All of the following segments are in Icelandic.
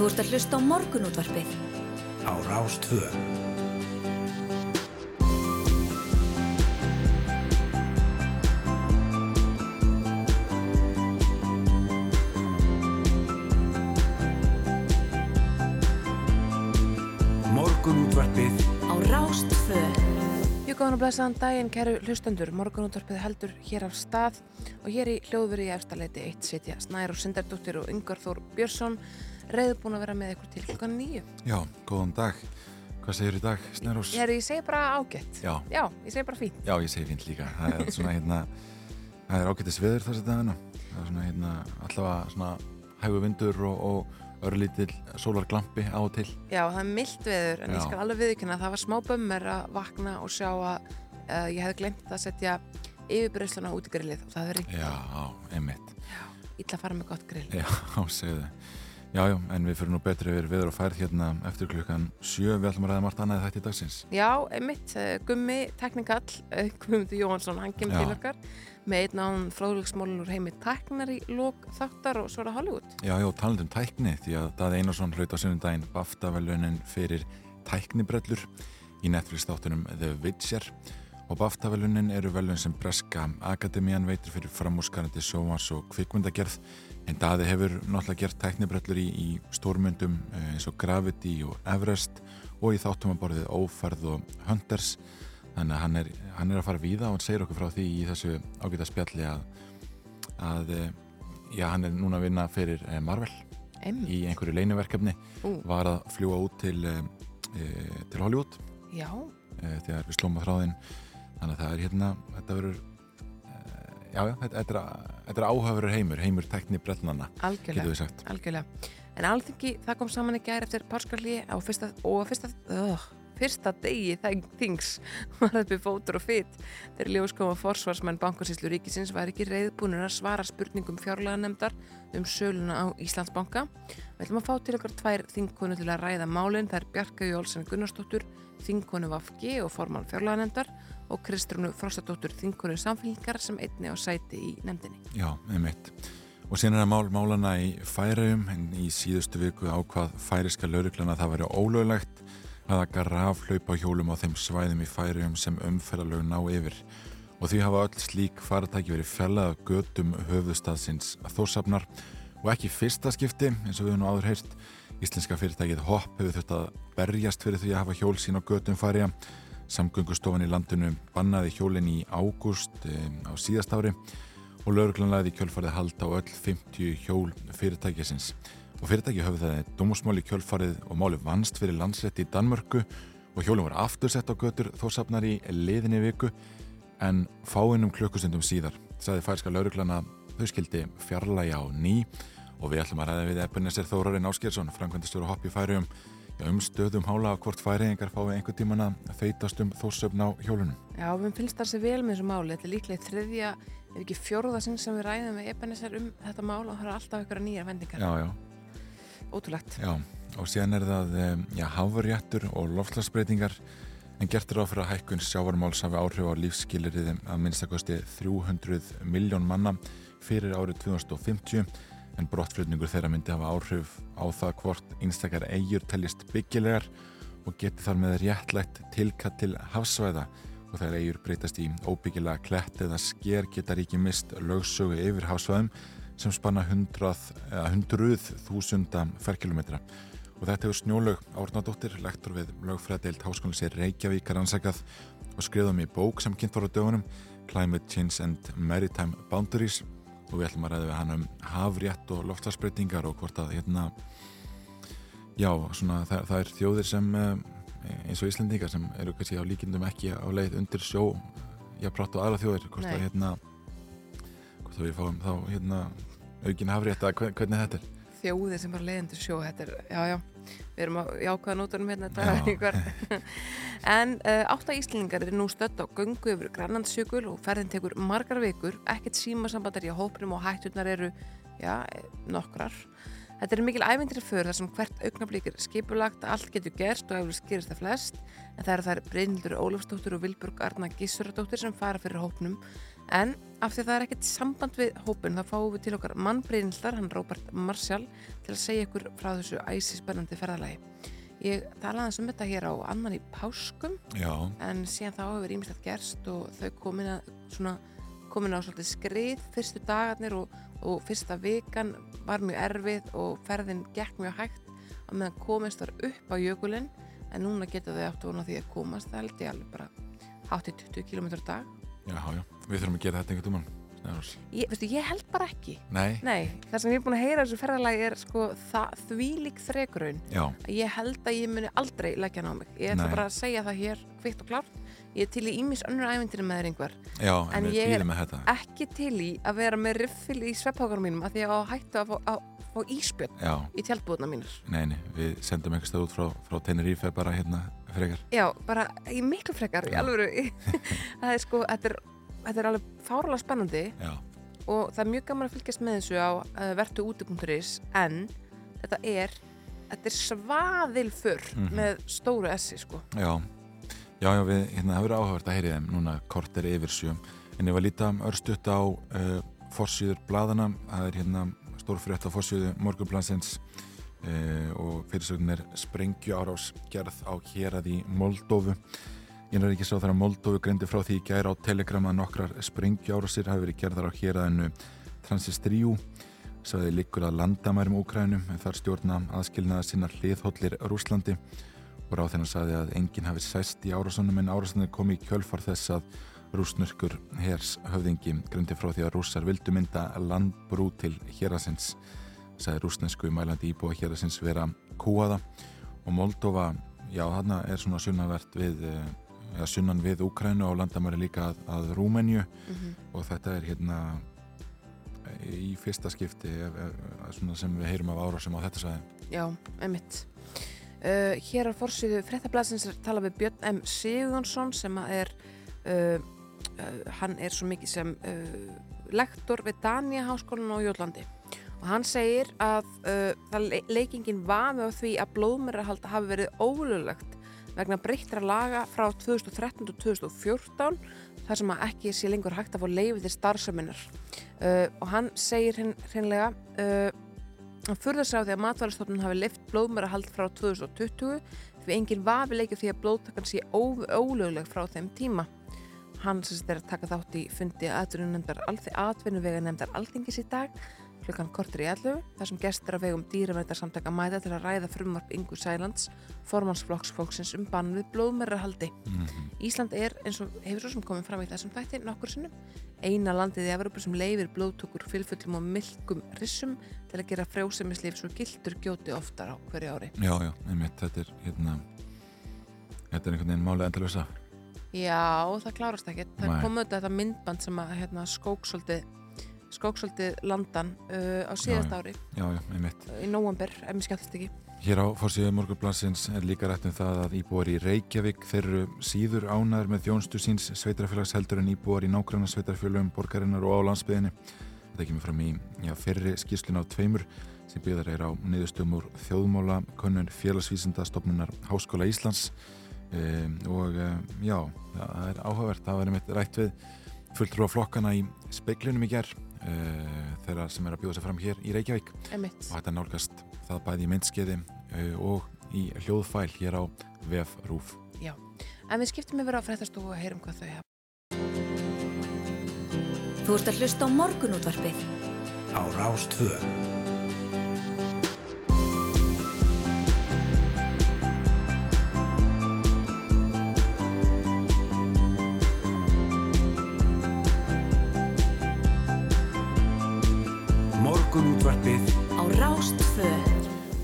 Þú ert að hlusta á morgunútvarpið. Á Rástvö. Morgunútvarpið Á Rástvö. Jú góðan og blessaðan daginn, kæru hlustendur, morgunútvarpið heldur hér af stað og hér í hljóðveri í efstaleiti eitt sitja Snær og Sindardóttir og Yngvar Þór Björnsson reyðbúin að vera með ykkur til klukkan nýju. Já, góðan dag. Hvað segir í dag, Snerós? Ég, ég segi bara ágætt. Já. Já, ég segi bara fínt. Já, ég segi fínt líka. Það er svona hérna, það er ágættis veður þessi dagina. Það er svona hérna, allavega svona hægu vindur og, og örlítill sólarglampi á og til. Já, það er mildt veður en Já. ég skal alveg viðkynna að það var smá bömmur að vakna og sjá að uh, ég hefði glemt að setja yfirbreyssluna út í grillið og það er Já, einmitt. illa að fara með gott grill. Já, segðu þið. Já, en við fyrir nú betri yfir veður og færð hérna eftir klukkan sjö. Við ætlum að ræða margt annað þetta í dagsins. Já, einmitt, uh, Gummi, teknikall, uh, Guðmundur Jóhansson, hann kemur til okkar með einn án fróðlegsmólun úr heimi tæknar í lók þáttar og svo það Hollywood. Já, já, talandi um tækni því að Daði Einarsson hlaut á sunnundaginn BAFTA-velunin fyrir tæknibrellur í Netflix þáttunum The Witcher og BAFTA-velunin eru velun sem Breska Akademían veitur fyrir framúskarandi sjómas og kvikmyndagerð en Daði hefur náttúrulega gert tæknibrellur í, í stórmyndum eh, eins og Gravity og Everest og í þáttum að borðið Ófærð og Hunters. Þannig að hann er, hann er að fara víða og hann segir okkur frá því í þessu ágæta spjalli að, að eh, já, hann er núna að vinna fyrir eh, Marvel Einmitt. í einhverju leiniverkefni Ú. var að fljúa út til, e, til Hollywood. Já, e, þegar við slóma þráðinn. Þannig að það er hérna þetta verður já, já, þetta, þetta, er, þetta er áhafurur heimur heimur tekni brellnana, getur við sagt Algjörlega. En alþingi, það kom saman í gær eftir párskalli á fyrsta, og fyrsta, uh, fyrsta degi þings var þetta fótur og fytt þegar ljós kom að forsvarsmenn bankasýslu ríkisins var ekki reyðbúnir að svara spurningum fjárlaganemdar um söluna á Íslandsbanka. Við ætlum að fá til okkar tvær þingkonu til að ræða málinn. Það er Bjarka Jólsen Gunnarsdóttur, þingkonu Vafgi og formann fjárlaganemdar og Kristrúnu Frostadóttur, þingkonu samfélgingar sem einni á sæti í nefndinni. Já, einmitt. Og síðan er það mál málana í færaugum en í síðustu viku ákvað færiska lauruglana að það væri ólöglegt að hlaupa á hjólum á þeim svæðum í færaugum sem umferðalög ná yfir. Og því hafa öll slík faratæki verið fjallað af götum höfuðstaðsins þórsafnar og ekki fyrsta skipti eins og við nú áður heyrt. Íslenska fyrirtækið Hopp hefur þurft að berjast fyrir því að hafa hjól sín á götum færiða. Samgöngustofan í landinu bannaði hjólinn í ágúst um, á síðast ári og lauruglan lagði í kjölfarið hald á öll 50 hjól fyrirtækisins. Og fyrirtæki höfðu það dómusmáli kjölfarið og máli vannst fyrir landsrétti í Danmörku og hjólinn var aftursett á götur þósafnar í liðinni viku en fáinnum klukkustundum síðar sagði færska lauruglan að þau skildi fjarlæga á ný og við ætlum að ræða við Ebenezer Þórarinn Áskilsson, framkvæmdastjóru hopp í færium um stöðum hála að hvort færiðingar fái einhver tíman að þeytast um þósöfn á hjólunum. Já, við finnst það sér vel með þessu máli. Þetta er líklega þriðja, ef ekki fjórða sinn sem við ræðum með Ebenezer um þetta mál og það er alltaf ykkur nýjar vendingar. Já, já. Ótrúlegt. Já, og síðan er það já, hafurjættur og loftslagsbreytingar en gert er á fyrir að hækkun sjávarmáls hafi áhrif á lífskilirið að minnstakosti 300 miljón manna fyrir árið 2050 en brottflutningur þeirra myndi hafa áhrif á það hvort einstakar eigjur teljist byggilegar og geti þar með réttlætt tilkatt til hafsvæða. Og þegar eigjur breytast í óbyggilega klett eða sker geta ríki mist lögsögu yfir hafsvæðum sem spanna hundrað, eða hundruð þúsunda ferkilometra og þetta hefur snjólaug Árnadóttir, lektor við lögfræðdeild Háskólands í Reykjavík er ansakað og skriðum í bók sem kynnt voru dögunum Climate Change and Maritime Boundaries og við ætlum að ræða við hann um hafrétt og loftslagsbreytingar og hvort að hérna já, svona það, það er þjóðir sem eh, eins og Íslendingar sem eru kannski á líkindum ekki á leið undir sjó já, prátt og aðra þjóðir hvort Nei. að hérna hvort að við fáum þá hérna aukin hafrétt að hve- hvernig þetta er Þjóðir sem bara leiðindur sjó, þetta er, já, já, við erum á jákvæða nótunum hérna þetta en uh, átta Íslingar er nú stödd á göngu yfir Grænlandsjökul og ferðin tekur margar vikur, ekkert símasambandar í hópnum og hætturnar eru, já, eh, nokkrar. Þetta er mikil ævindri för þar sem hvert augnablík er skipulagt, allt getur gerst og eftir skýrist það flest, en það eru þær Brynildur Ólafsdóttur og Vilburg Arna Gissuradóttir sem fara fyrir hópnum, En af því það er ekkert samband við hópin þá fáum við til okkar mannbreyðinildar, hann Robert Marshall, til að segja ykkur frá þessu æsispennandi ferðalagi. Ég talaði þess um þetta hér á annan í páskum Já, en síðan þá hefur ímislegt gerst og þau komin, að, svona, komin á svolítið skrið. Fyrstu dagarnir og, og fyrsta vikan var mjög erfið og ferðin gekk mjög hægt. Og meðan komist var upp á jökulinn en núna geta þau átt vona því að komast. Það held ég alveg bara 80-20 km dag já, já, við þurfum að gera þetta einhvern Snærós. ég, veistu, ég held bara ekki. Nei, Nei, það sem ég er búin að heyra þessu ferðalagi er sko þrekraun já, að ég held að ég muni aldrei leggja hann á mig. Ég ætla bara að segja það hér kvitt og klárt. Ég er til í ímis önnur ævindinu með þér einhver já, En ég er- ekki til í að vera með riffil í svepphákarum mínum að því að hættu að fá, að fá íspjörn Já, í tjaldbúðuna mínur nei, nei, við sendum einhver stað út frá, frá Tenerife bara hérna frekar. Já, bara í miklu frekar í alvöru. Það er sko, þetta er, þetta er alveg fárlega spennandi. Já, og það er mjög gaman að fylgjast með þessu á uh, vertuúti.is en þetta er þetta er svaðilfur Mhm. með stóru essi sko. Já. Já, já, við, hérna, það verður áhugavert að heyri þeim núna kort er yfir sjö en ég var lítið örstutt á uh, forsýður bladana, það er hérna stórfrétt á forsýðu morgunblansins og fyrirsögn er sprengju árás gerð á hérað í Moldófu þegar Moldófu greindi frá því gæra á Telegram að nokkrar sprengju árásir hafi verið gerðar á héraðinu Transistríu Sæði líkur að landamærum Úkrænum en þar stjórna aðskilnaða sinna hliðhóllir Rúslandi og ráð þennan sagði að enginn hafi sæst í árásunum en árásunum komi í kjölfar þess að rúsnurkur hers höfðingi grundi frá því að rússar vildu mynda landbrú til hérasins sagði rúsnesku mælandi íbúa hérasins vera kúaða og Moldova, já þarna er svona sunnavert við ja, sunnan við Úkrænu og landamæri líka að, að Rúmenju mm og þetta er hérna í fyrsta skipti svona sem við heyrum af árásum á þetta sagði Já, einmitt. Uh, Hér á fórsýðu fréttablasins er talað við Björn M. Sigurðansson sem að er uh, hann er svo mikið sem uh, lektor við Dania háskólan á Jólandi og hann segir að uh, leikingin var með því að blóðmærahald hafi verið ólulegt vegna breyttra laga frá 2013 og 2014 þar sem að ekki sé lengur hægt að fá leifið til starfseminar uh, og hann segir hinn hreinlega uh, Hann furðar sig á því að matvælastofnun hafi lift blóðmærahald frá 2020 því enginn vafi leikja því að blóðtakan sé ólögleg frá þeim tíma. Hann sem er að taka þátt í fundi atvinnuvega nefndar alþingis í dag klukkan kortur í 11 þar sem gestur af vegum dýravæntarsamtaka mæta til að ræða frumvarp Ingu Sælands formansflokksfólksins um bann við blóðmærahaldið. mm -hmm. Ísland er eins og hefur svo sem komið fram í þessum þætti nokkur sinnum eina landið í Evropa sem leifir blóðtökur fylgfullum og milkum rissum til að gera frjósemislif svo gildur gjóti oftar á hverju ári. Já, já, einmitt, þetta er hérna þetta er einhvern veginn málið endalösa Já, það klárast ekkert. Það Nei. kom auðvitað þetta myndband sem að hérna, skóksóldi skóksóldi landan uh, á síðast ári. Já, já, í nóvambur, ef mér skemmtist ekki. Hér á fórsíðu morgunblansins er líka rætt um það að íbúar í Reykjavík þeir eru síður ánæður með þjónstu síns sveitarfélags heldur en íbúar í nágranna sveitarfélagum borgarinnar og á landsbyðinni. Þetta kemur fram í já, fyrri skýrslun á tveimur sem byggðar er á niðurstöðum úr þjóðmála könnun félagsvísinda stopnunar Háskóla Íslands. Um, og um, já, það er áhugavert það var einmitt rætt við fulltrúa flokkana í speiklinum í gerð uh, þeirra sem er að bjóða sig fram hér í Reykjavík Emitt. og þetta nálgast það bæði í myndskeiði uh, og í hljóðfæl hér á VF Rúf. En við skiptum yfir á fréttastofu og heyrum hvað þau hafa. Þú ert að hlusta á morgunútvarpið. á Rástvö.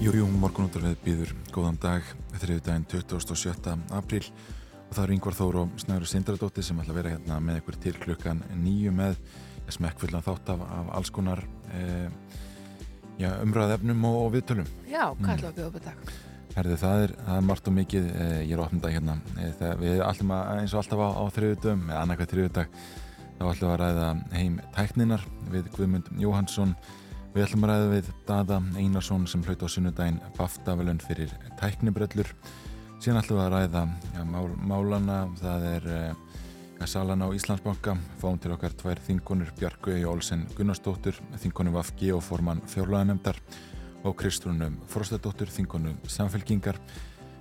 Jújú, morgunúttarfið býður góðan dag þriðu daginn 27. apríl og það eru yngvar Þór og Snæður Sindradóttir sem ætla að vera hérna með ykkur til klukkan nýju með smekkfullan þátt af, af alls konar eh, umræðefnum og, og viðtölum. Já, hvað Mm. við að bjóða upp í dag? Herði, það er, það er margt og mikið, eh, ég er opnum dag hérna, eh, við ætlum að eins og alltaf á, á þriðutum, eða annarkvæð þriðudag, þá ætlum við að ræða heim tækninar við Guðmund Jóhansson, við ætlum að ræða við Dada Einarsson sem hlaut á sunnudaginn Baftavelun fyrir tæknibrellur, síðan ætlum við að ræða já, mál, málana, það er, eh, Salan á Íslandsbanka fáum til okkar tvær þingunur Bjarku Egi Olsen Gunnarsdóttur þingunum Vafgi og formann fjárlaganemdar og Kristrúnum Frostadóttur þingunum Samfélkingar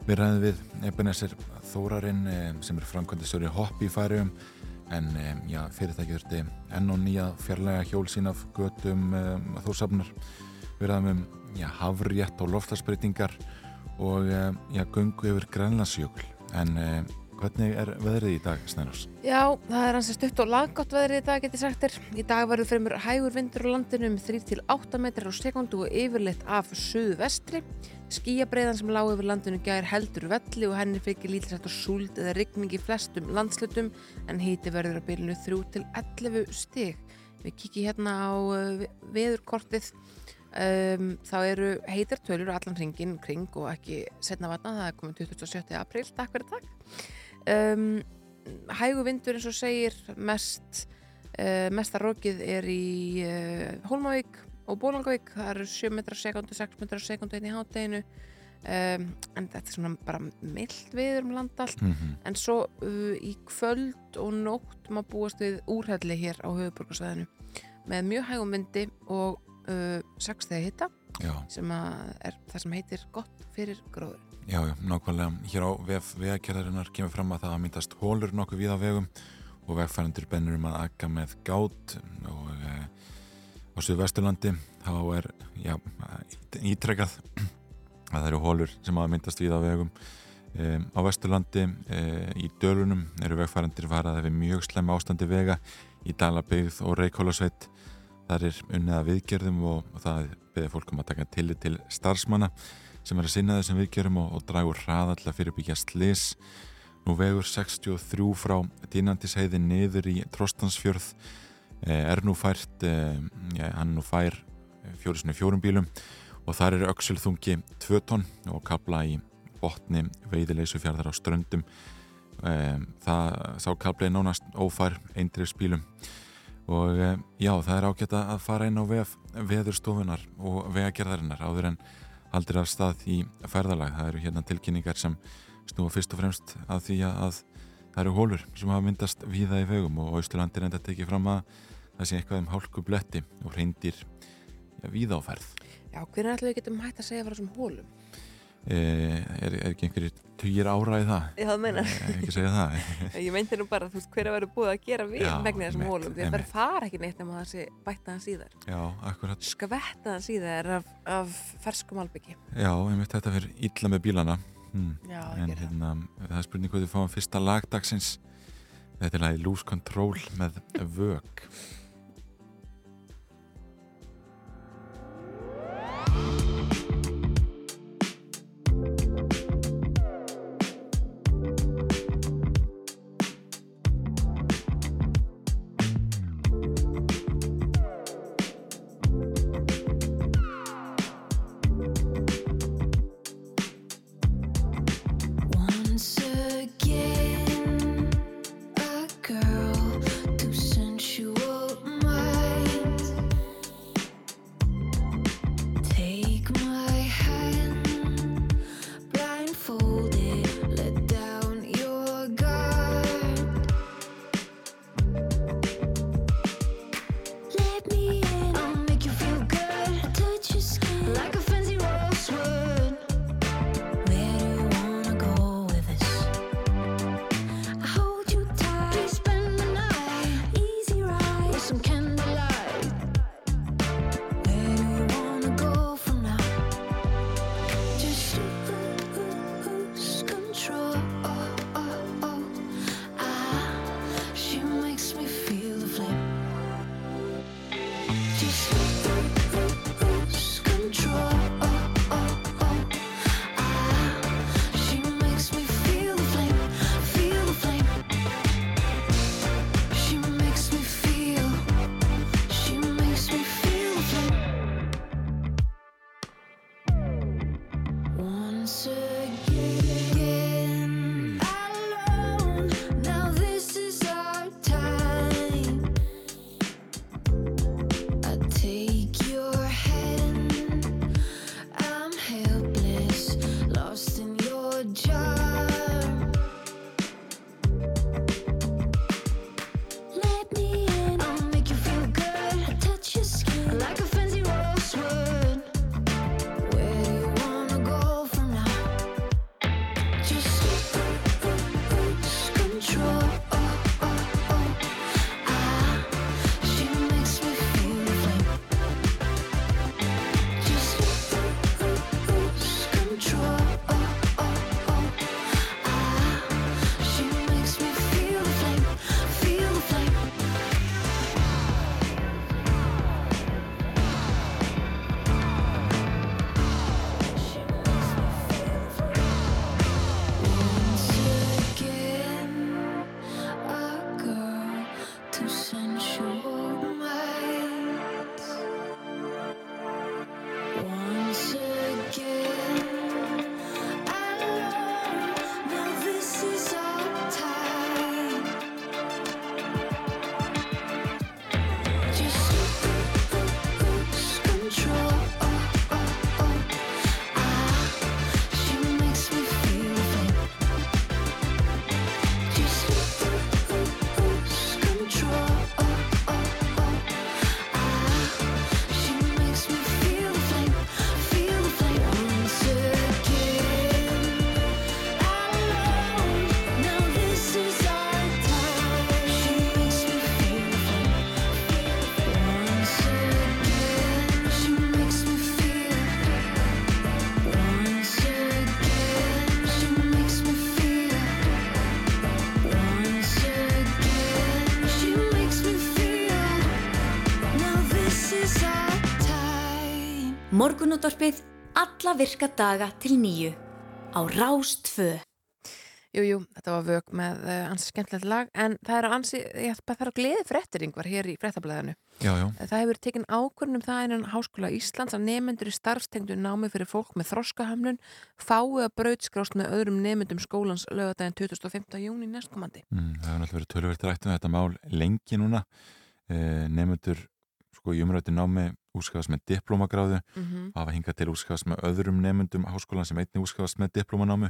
Við ræðum við Ebenezer Þórarinn eh, sem er framkvæmdistöru hopp í færium en já, fyrirtæki þurfti enn og nýja fjarlæga hjól sín af götum um, þórsafnar við ræðum um já, hafrétt og loftarsbreytingar og já, gungu yfir Grænlandsjökul. En Hvernig er veðrið í dag, Snærós? Já, það er hans að stutt og laggott veðrið í dag, getur sagt þér. Í dag verður fremur hægur vindur á landinu um 3-8 metrar á sekundu og yfirleitt af suðu vestri. Skíabreiðan sem lág yfir landinu gæðir heldur velli og henni fyrir lítilsætt og súld eða rigning í flestum landslutum en híti verður á bylunu 3-11 stig. Við kikið hérna á uh, veðurkortið. Um, þá eru heitar tölur allan hringin kring og ekki setna vatna, það er komið 27. apríl, takk fyrir takk um, hægu vindur eins og segir mest uh, mesta rókið er í uh, Hólmavík og Bólangavík það eru 7 metrar sekundu, 6 metrar sekundu inn í hátteginu um, en þetta er svona bara myllt við um landa allt, mm -hmm. en svo uh, í kvöld og nótt maður búast við úrhelli hér á höfuborgarsvæðinu með mjög hægum vindi og 6 þegar hitta Já. sem er það sem heitir gott fyrir gróður Já, já, nákvæmlega. Hér á vegakerðarinnar kemur fram að það að myndast hólur nokkuð við á vegum og vegfærandur bennur um að akka með gát og e, á Suðvesturlandi þá er já, ítrekkað að það eru hólur sem að myndast við á vegum. E, á Vesturlandi e, í dölunum eru vegfærandir varað við mjög slem ástandi vega í Dalabegð og Reykjólasveit. Það er unnið að viðgerðum og, og það beðir fólkum að taka tillit til starfsmanna sem er að sinna þessum viðgjörum og, og dragur hraðalla fyrir byggja slis. Nú vegur 63 frá dínandisheiði niður í Trostansfjörð eh, er nú fært, eh, ja, hann nú fær fjórisinu fjórum bílum og þar er auksulþungi 2 tonn og kabla í botni veiðileysufjörðar á ströndum. Eh, það sá kabla í nánast ófær eindrifsbílum og já, það er ágætt að fara inn á veðurstofunar og vegagerðarinnar áður en haldir af stað í ferðalag. Það eru hérna tilkynningar sem snúa fyrst og fremst að því að það eru hólur sem hafa myndast víða í vegum og Íslandir enda tekið fram að það sé eitthvað um hálku bletti og reyndir ja, víða áferð. Já, hvernig ætlum við getum hægt að segja frá þessum hólum? E, er, er ekki einhverjir tugir ára í það? Ég það meina. E, ekki segja það. ég meinti nú bara, þú veist, hver að vera búið að gera við vegna þessum hólum. Það fara ekki neitt nema það sé bætta hans í þær. Já, akkurat. Skvetta hans í þær af, af ferskum albyggi. Já, ég myndi þetta fyrir illa með bílana. Hmm. Já, en hérna, það er spurning hvað þið fáum fyrsta lagdagsins. Þetta er lagi Lose Control með Vög. Morgunútvarpið alla virka daga til nýju á Rástfö. Jú, jú, þetta var vög með uh, ansi skemmtilegt lag en það er ansi, ég það er að gleði fréttiringvar hér í fréttablaðinu. Já, já. Það hefur tekinn ákvörnum það einan Háskóla Íslands að nefnendur í starfstengdu námi fyrir fólk með þroskahamlun fái að brautskrást með öðrum nefnendum skólans lögadaginn 2015. júni næstkomandi. Mm, það hefur náttúrulega verið tölverið rætt um þetta mál lengi núna. Eh, nefnendur sko í umrætti námi útskafast með diplomagráðu Mm -hmm. hafa hingað til útskafast með öðrum nefnendum háskólan sem einni útskafast með diplomanámu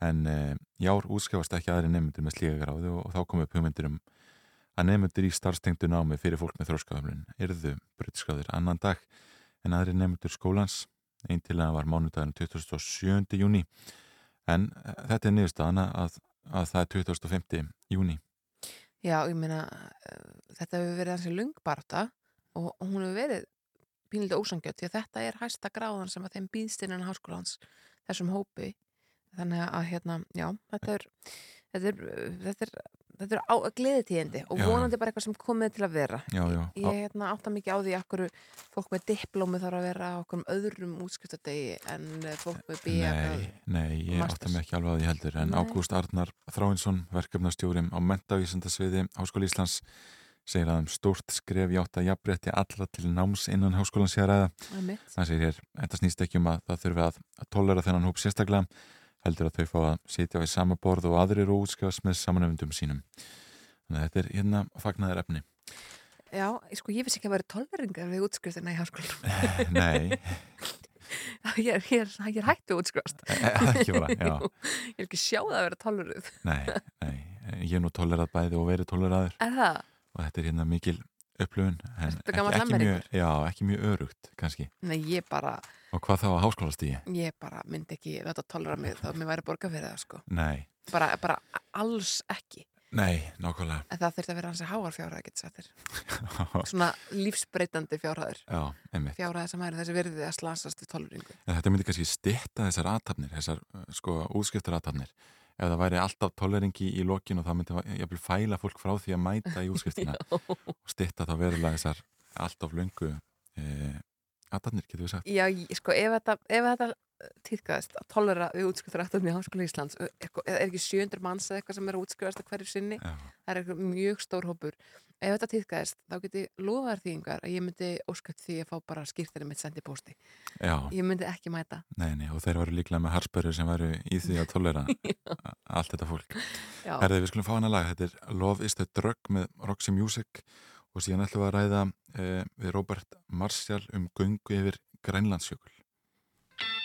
en e, jár útskafast ekki aðri nefnendur með slíka gráðu og, og þá komum upp hugmyndir um að nefnendur í starfstengdu námi fyrir fólk með þróskaflun erðu breytskráður annan dag en aðri nefnendur skólans einn til að var mánudaginn 27. júni en e, þetta er niðurstaðana að, að það er 25. júni Já, ég meina, uh, þetta hefur verið hansi lungbarta og og hún hefur verið pínlítið ósangjöld því að þetta er hæsta gráðan sem að þeim býðst innan háskólans þessum hópi. Þannig að hérna, já, þetta er þetta er, þetta er, þetta er á, gleðitíðindi og vonandi bara eitthvað sem komið til að vera. Já, já, ég hérna, átta mikið á því hverju fólk með diplómi þarf að vera okkur öðrum útskriftadegi en uh, fólk með BA Nei, nei, ég átta ekki alveg að því heldur en. Ágúst Arnar Þráinsson, verkefnastjórim á mentavísindasviði Háskóli Íslands segir að um stórt skref í átt að jafnrétti allra til náms innan háskólan sé að ræða. Það segir hér, þetta snýst ekki um að það þurfi að, að tollera þennan hóp sérstaklega heldur að þau fá að sitja við sama borð og aðrir og útskjáðast með samanöfundum sínum. Þannig að þetta er hérna fagnaðar efni. Já, sko, ég vissi ekki að vera tolveringar við útskriftina í háskólanum Nei, ég er, ég er, ég er hættu já. Ég er ekki sjáð að vera tolveruð Nei, nei, ég er nú tollerað bæði og verið tolleraður Er það? Og þetta er hérna mikil upplöfun en ekki, ekki, mjög, já, ekki mjög örugt kannski. Nei, bara, og hvað þá að háskólastígi? ég bara myndi ekki þetta tolvera mig þá mér væri borga fyrir það sko. Bara, bara alls ekki. Nei, nákvæmlega. En það þurfti að vera hansi háar fjárhæð getur sættir svona lífsbreytandi fjárhæður Já, einmitt. Fjárhæð sem væri þessi virði að slasast við tolveringu en Þetta myndi kannski stitta þessar aðtapnir þessar sko útskiptar aðtapnir ef það væri alltaf tolleringi í lokin og það myndi jafnvel fæla fólk frá því að mæta í útskiptina og stitta þá verulega þessar alltaf löngu e, aðtapnir, getur við sagt. Já, sko, ef þetta, ef þetta týðkaðist að tolvera við útskriftarættum í Háskóla Íslands. Er ekki 700 manns eða eitthvað sem er að útskrifast að hverju sinni? Já, það er eitthvað mjög stór hópur. Ef þetta týðkaðist, þá geti lofaðar því yngar að ég myndi óskætt því að fá bara skýrtinni mitt sendi posti. já. Ég myndi ekki mæta. nei, nei, og þeir varu líklega með harspörur sem varu í því að tollera allt þetta fólk. Herði, við skulum fá hana lag, þetta er Love is the Drug með Roxy Music. Og síðan ætlum við að ræða eh, við Robert Marshall um göngu yfir Grænlandsjökul.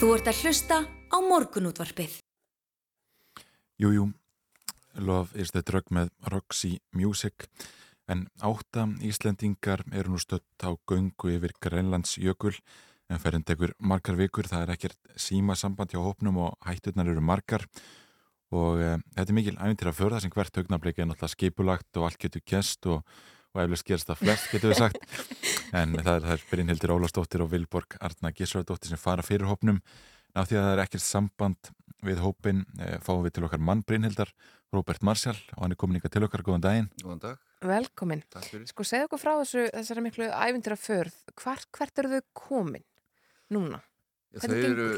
Þú ert að hlusta á morgunútvarpið. Jú, jú, Love is the drug með Roxy Music. En átta Íslendingar eru nú stött á göngu yfir Grænlands jökul en ferðin tekur margar vikur, það er ekkert síma samband hjá hópnum og hætturnar eru margar. Og e, þetta er mikil æfintir að förða sem hvert augnablik er náttúrulega skipulagt og allt getur gest og, og eflust gerst það flest getur við sagt. En það er, er Brynhildur Ólastóttir og Vilborg Arna Gísraðdóttir sem fara fyrir hópnum. Ná því að það er ekkert samband við hópin e, fáum við til okkar mann Brynhildar Róbert Marshall og hann er komin ykkar til okkar, góðan daginn. Góðan dag, Velkomin. Sko, segðu okkur frá þessu, þessari miklu ævindira förð. Hvar, hvert eru þau komin núna? Já, þau eru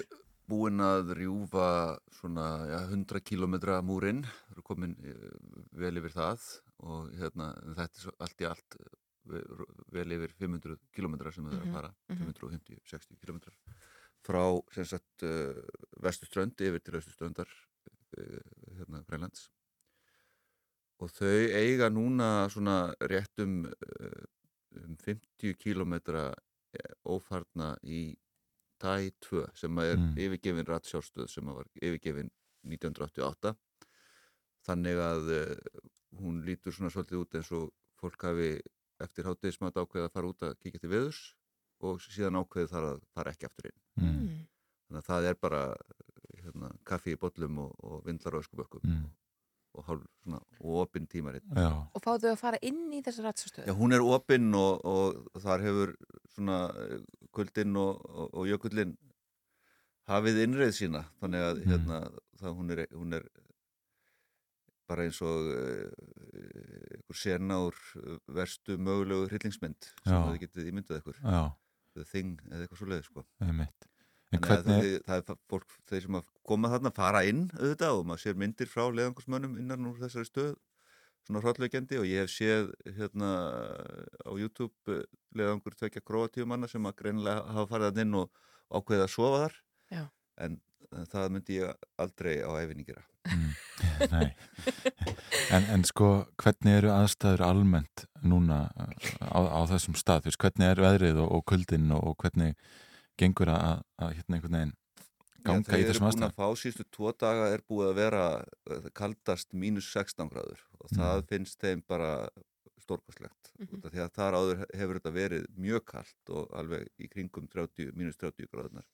búin að rjúfa svona ja, 100 kilometra múrin, þau eru komin eh, vel yfir það og hérna, þetta er svo allt í allt ve- vel yfir 500 kilometra sem þau eru Mhm, að fara, mhm. 550-60 kilometrar frá sagt uh, vestuströnd yfir til austuströndar uh, hérna Grænlands og þau eiga núna svona rétt um, uh, um 50 kilometra eh, ófarna í TAI 2 sem er Mm. yfirgefin ratsjárstöð sem var yfirgefin 1988 þannig að uh, hún lítur svona svolítið út eins og fólk hafi eftir hátegismat ákveðið að fara út að kíkja til veðurs og síðan ákveðið þar að fara ekki aftur inn mm. þannig að það er bara hérna, kaffi í bollum og, og vindlar og öskubökkum Mm. og hálf svona opinn tímaritt Já, Og fáðu þau að fara inn í þessa rætsastöðu? Já, hún er opinn og, og þar hefur svona eh, kuldinn og, og, og jökullinn hafið innreið sína þannig að Mm. hérna það hún er, hún er bara eins og uh, einhver sena úr eh, verstu mögulegu hryllingsmynd sem þið getið ímyndað ykkur. The Thing eða eitthvað svo leið sko. Einmitt. En Þannig að hvernig, það, það er fólk, þeir sem að koma þarna fara inn auðvitað og maður sér myndir frá leðangursmönnum innan úr þessari stöð svona hróllaugjandi og ég hef séð hérna á YouTube leðangur tvekja króatíu manna sem að greinilega hafa farið þann inn og ákveðið að sofa þar. Já. en eh, það myndi ég aldrei á æfinni gera nei. En, en sko, hvernig eru aðstæður almennt núna á, á þessum stað, veist, hvernig er veðrið og, og kuldinn og, og hvernig gengur að, að hérna einhvern veginn ganga þeir í þessum búin að aðstæðum fá síðustu tvo daga er búið að vera eh, kaldast mínus 16 gráður og Mm. það finnst þeim bara stórkostlegt. Mhm. mm því að þar áður hefur þetta verið mjög kalt og alveg í kringum 30, mínus 30 gráðunar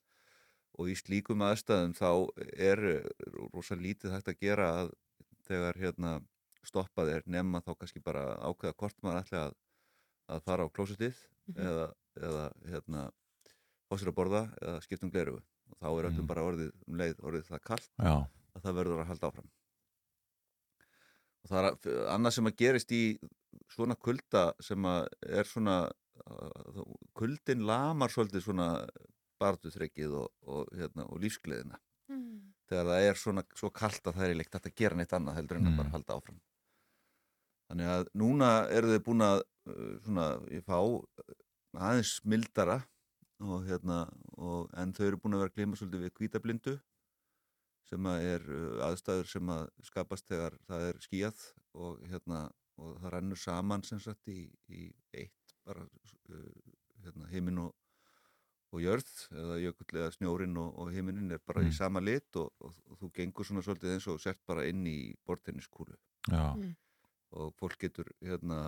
og í slíkum aðstæðum þá er rosa lítið hægt að gera að þegar hérna stoppað er nema þá kannski bara ákveða hvort maður ætli að, að fara á klósitið Mhm. eða, eða hérna sér að borða eða skipta um glerugu og þá er öllum Mm. bara orðið um leið orðið það kallt að það verður að halda áfram og það er að- annað sem að gerist í svona kulda sem að er svona kuldin lamar svolítið svona barðuþrekkið og, og, hérna, og lífsgleðina Mm. þegar það er svona svo kalt að það er líkt að gera neitt annað heldur en Mm. að bara halda áfram þannig að núna eru þau búin að uh, svona, ég fá uh, aðeins mildara og hérna og, en þau eru búin að vera glima svolítið við kvítablindu sem að er uh, aðstæður sem að skapast þegar það er skíjað og hérna og það rennur saman sem sagt í, í eitt bara uh, hérna, heiminn og, og jörð eða jökull eða snjórin og, og heiminin er bara Mm. í sama lit og, og, og þú gengur svona svolítið eins og sért bara inn í bortenniskúlu Já, Mm. og fólk getur hérna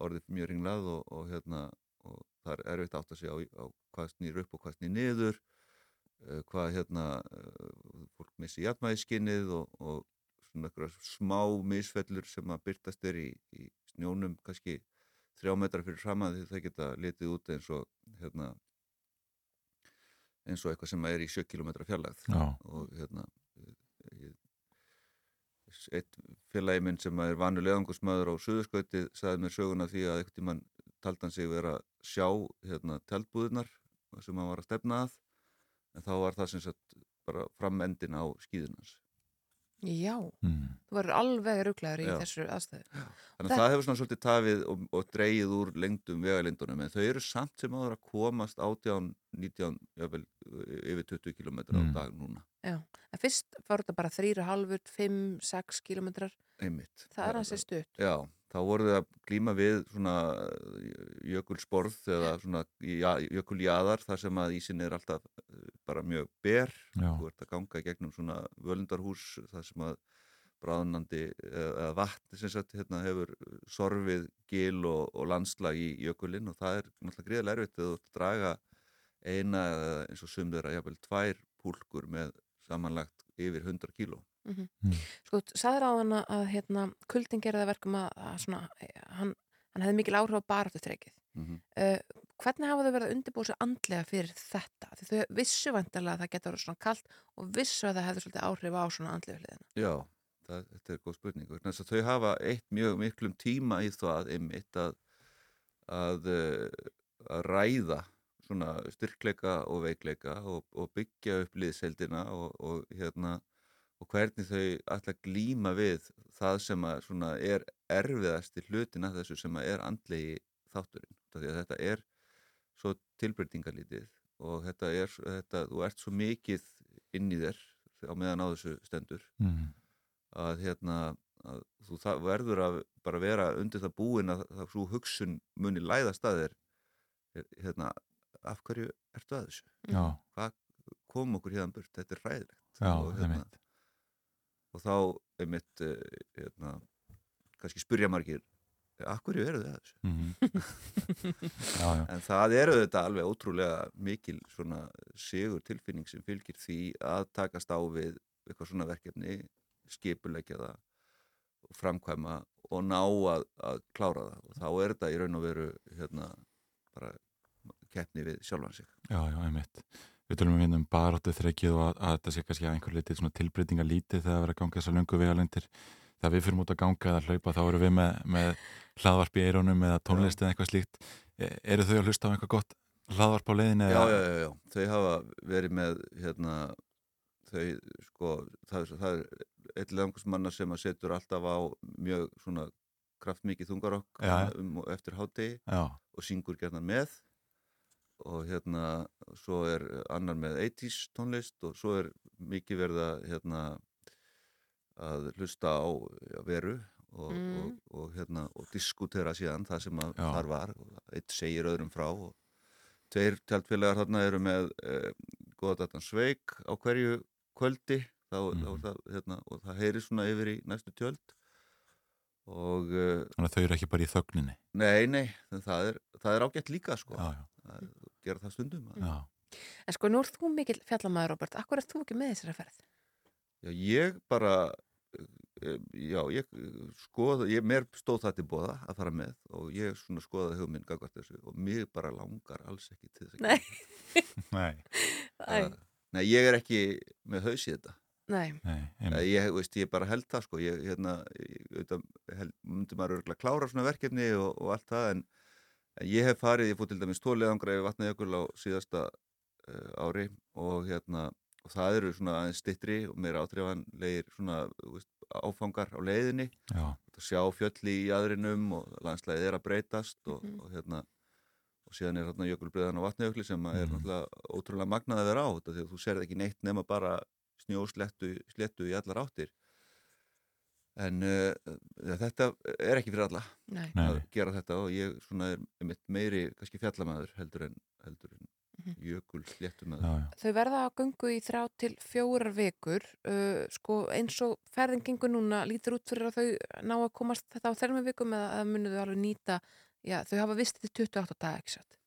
orðið mjög ringlað og, og hérna og það er erfitt átt að segja á, á hvað snýr upp og hvað snýr niður uh, hvað hérna uh, fólk missi jafnvægiskinnið og, og svona eitthvað smá misfellur sem að byrtast er í, í snjónum kannski þrjá metrar fyrir fram að því það geta litið út eins og hérna eins og eitthvað sem er í 7 km fjarlægð. Og hérna ég, eitt félagi minn sem er vanur leðangusmaður á Suðurskauti sagði mér söguna því að einhvern tímann taldi hann sig vera að sjá hérna tjaldbúðirnar sem hann var að stefna að. En þá var það sem sagt bara framendin á skíðunans Já, mm. þú verður alveg rúglegur í Já. þessu aðstæðu. þannig að það hefur svona svolítið tafið og, og dreigið úr lengdum vegalindunum en þau eru samt sem áður að komast 18, 19, jafnvel yfir 20 km á Mm. dag núna Já, en fyrst var þetta bara 3,5, 5, 6 kilometrar. einmitt Það er hansi stutt. Já, þá voru þau að glíma við svona jökulsporð eða svona ja, jökuljaðar þar sem að ísin er alltaf eh, bara mjög ber. Já, þú ert að ganga gegnum svona völundarhús þar sem að bráðnandi eða vatn sem sagt hérna hefur sorfið gil og, og landslag í jökulinn og það er náttúrulega gríðarlega erfitt þegar þú að draga eina eða eins og sum þeirra jafnvel tvær púlkur með samanlagt yfir 100 kíló Sko, sagður á hana að hérna, kuldin gerði það verkum að, að svona, eh, hann, hann hefði mikil áhrif á baráttutreikið. mm -hmm. Uh, hvernig hafa þau verið að undirbúa sig andlega fyrir þetta? Því þau vissu vantarlega að það getur verið svona kalt og vissu að það hefði svolítið áhrif á svona andlega hliðina. Já, það, þetta er góð spurning þess að þau hafa eitt mjög miklum tíma í það einmitt að að, eh, að ræða styrkleika og veikleika og, og byggja upp liðseldina og, og hérna og hvernig þau ætla að glíma við það sem að er erfiðasti hlutin af þessu sem að er andlegi þátturinn, að þetta er svo tilbreytingalítið og þetta er, þetta, þú ert svo mikið inn í þér á meðan á þessu stendur mm. að hérna að þú verður að bara vera undir það búin að það svo hugsun muni læðast að þér hérna, af hverju ertu að þessu? já, Hvað kom okkur hérna burt? Þetta er hræðilegt já, og, það mitt og þá einmitt eh, hérna, kannski spurja margir hverju eru þið að þessu? mm. já, já, En það eru þetta alveg ótrúlega mikil svona sigur tilfinning sem fylgir því að takast á við eitthvað svona verkefni, skipulegja það og framkvæma og ná að, að klára það og þá er þetta í raun og veru hérna bara keppni við sjálfan sig. já, já, einmitt Við tölum við um baráttu þrekið og að, að þetta sé kannski að einhver litið svona tilbreytinga lítið þegar það verður að ganga þessar löngu vegalendir þegar við fyrir út að ganga eða hlaupa þá erum við með, með hlaðvarp í eironum eða tónlist eða eitthvað slíkt. E, eru þau að hlusta á eitthvað gott hlaðvarp á leiðinni? Já, já, já, já, þau hafa verið með hérna þau sko, það, það er eitt leðangusmanna sem að setur alltaf á mjög svona kraftmikið þungarokk um, eftir hátegi Já, og syngur gerðan með og hérna svo er annar með 80s tónlist og svo er mikið verið að hérna að hlusta á já, veru og, Mm. og, og hérna og diskutera síðan það sem að Já. þar var og eitt segir öðrum frá og tveir tjaldfélagar þarna eru með eh, góða datan sveik á hverju kvöldi þá, þá Mhm. er það, hérna, og það heyri svona yfir í næstu tjöld og uh, þannig að þau eru ekki bara í þögninni Nei, nei, það er, það er ágætt líka sko, Já, já, gera það stundum. já, En sko, nú er þú mikil fjallamæður, Robert. Akkur er þú ekki með þessari ferð? Já, ég bara, eh, já, ég eh, skoða, ég, mér stóð það til bóða að fara með og ég svona skoðaði hugminn gagvart þessu og mig bara langar alls ekki til þess að Nei. nei, það. Nei, ég er ekki með haus í þetta. nei. nei, Eh, Ég, veist, ég bara held það sko, ég, hérna, ég, auðvitað, held, myndi maður örgulega klára svona verkefni og, og allt það en ég hef farið, ég fór til dæmis tóliðangra yfir vatnajökul á síðasta uh, ári og hérna, og það eru svona aðeins stittri og meira átrifanlegir svona, þú veist, áfangar á leiðinni að sjá fjöll í aðrinum og landslæðið er að breytast og, Mhm. og hérna og síðan er hérna jökulbreiðan á vatnajökli sem er Mhm. náttúrulega ótrúlega magnað að vera á þetta því að þú serð ekki neitt nema bara snjóslettu slettu í allar áttir en uh, þetta er ekki fyrir alla Nei. að gera þetta og ég svona er einmitt meiri kannski fjallamæður heldur en, heldur en Mhm. jökul sléttumæður. Þau verða að göngu í þrjá til fjórar vikur uh, sko eins og ferðin gengur núna lítur út fyrir að þau ná að komast þetta á þermi vikum eða að munu þau alveg nýta já, þau hafa vist til 28 daga ekki satt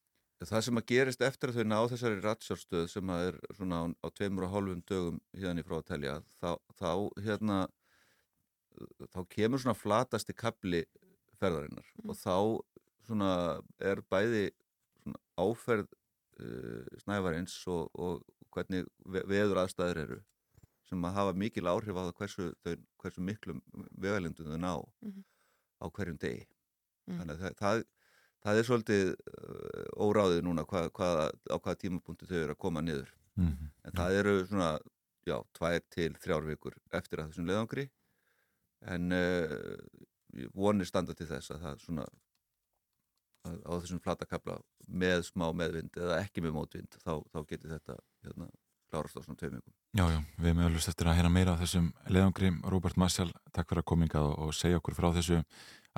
Það sem að gerist eftir að þau ná þessari ratsjárstöð sem að er svona á, á tveimur og hálfum dögum hérna í frá að telja þá, þá hérna þá kemur svona flatasti kapli ferðarinnar og þá svona er bæði svona áferð uh, snævarins og, og hvernig ve veður aðstæður eru sem að hafa mikil áhrif á það hversu, þau, hversu miklum vegalindum þau ná Mhm. á hverjum degi Mhm. þannig að það, það, það er svolítið uh, óráðið núna hva, hva, á hvaða tímapunktu þau eru að koma niður Mhm. en það eru svona já, tvær til þrjár vikur eftir að þessum leiðangri en uh, vonir standa til þess að það svona að, á þessum flatakabla með smá meðvind eða ekki með mótvind þá, þá getur þetta hérna, klárast á svona vikum Já, já, við erum öllust eftir að heyra meira af þessum leiðangri. Róbert Marshall, takk fyrir að komingað og, og segja okkur frá þessu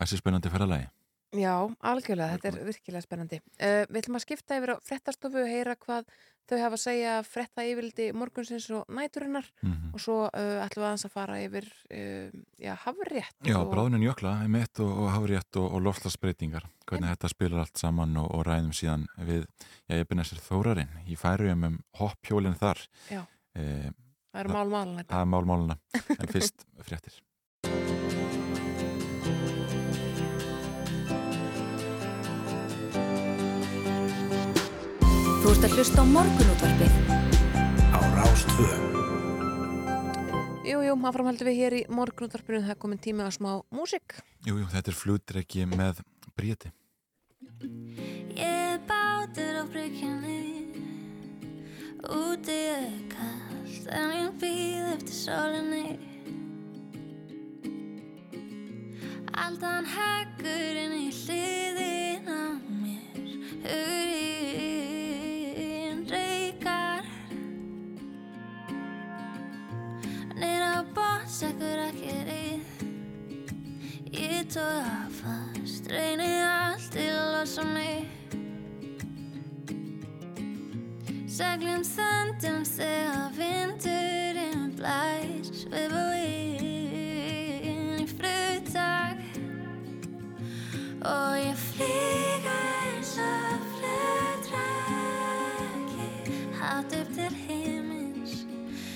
æssi spennandi ferðalagi. Já, algjörlega, þetta er virkilega spennandi uh, Við ætlum að skipta yfir á frettastofu og heyra hvað þau hafa að segja fretta yfirldi morgunsins og næturinnar Mm og svo uh, ætlum við aðeins að fara yfir uh, já, hafrétt Já, og, bráðunin jökla, emitt og, og hafrétt og, og loftlagsbreytingar. Hvernig þetta spilar allt saman og, ræðum síðan við, já, ég byrja sér þórarinn í færium um hoppjólinn þar. Já. Eh, Það eru mál málun þetta það er málmáluna, en fyrst fréttir. Þú ert að hlusta á morgunútvarpið. Á Rástvö. Jú, jú, áfram heldum við hér í morgunútvarpinu. Það er komin tími á smá músik Jú, jú, þetta er flutdreki með bríti. Ég bátur á bryggjunni. Úti er kallt En ég býð eftir sólinni. Aldan heggur inn í hliðin á mér. Hugurinn á boss ekkur ekki rið Ég tóða fast, reyni allt til að losa mig. Seglum sendum þegar vindurinn blæs. Við búinn í fluttak Og ég flýga eins og flutræki Hátt upp til himins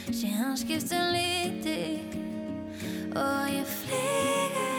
Síðan skiptum líti Og ég flýga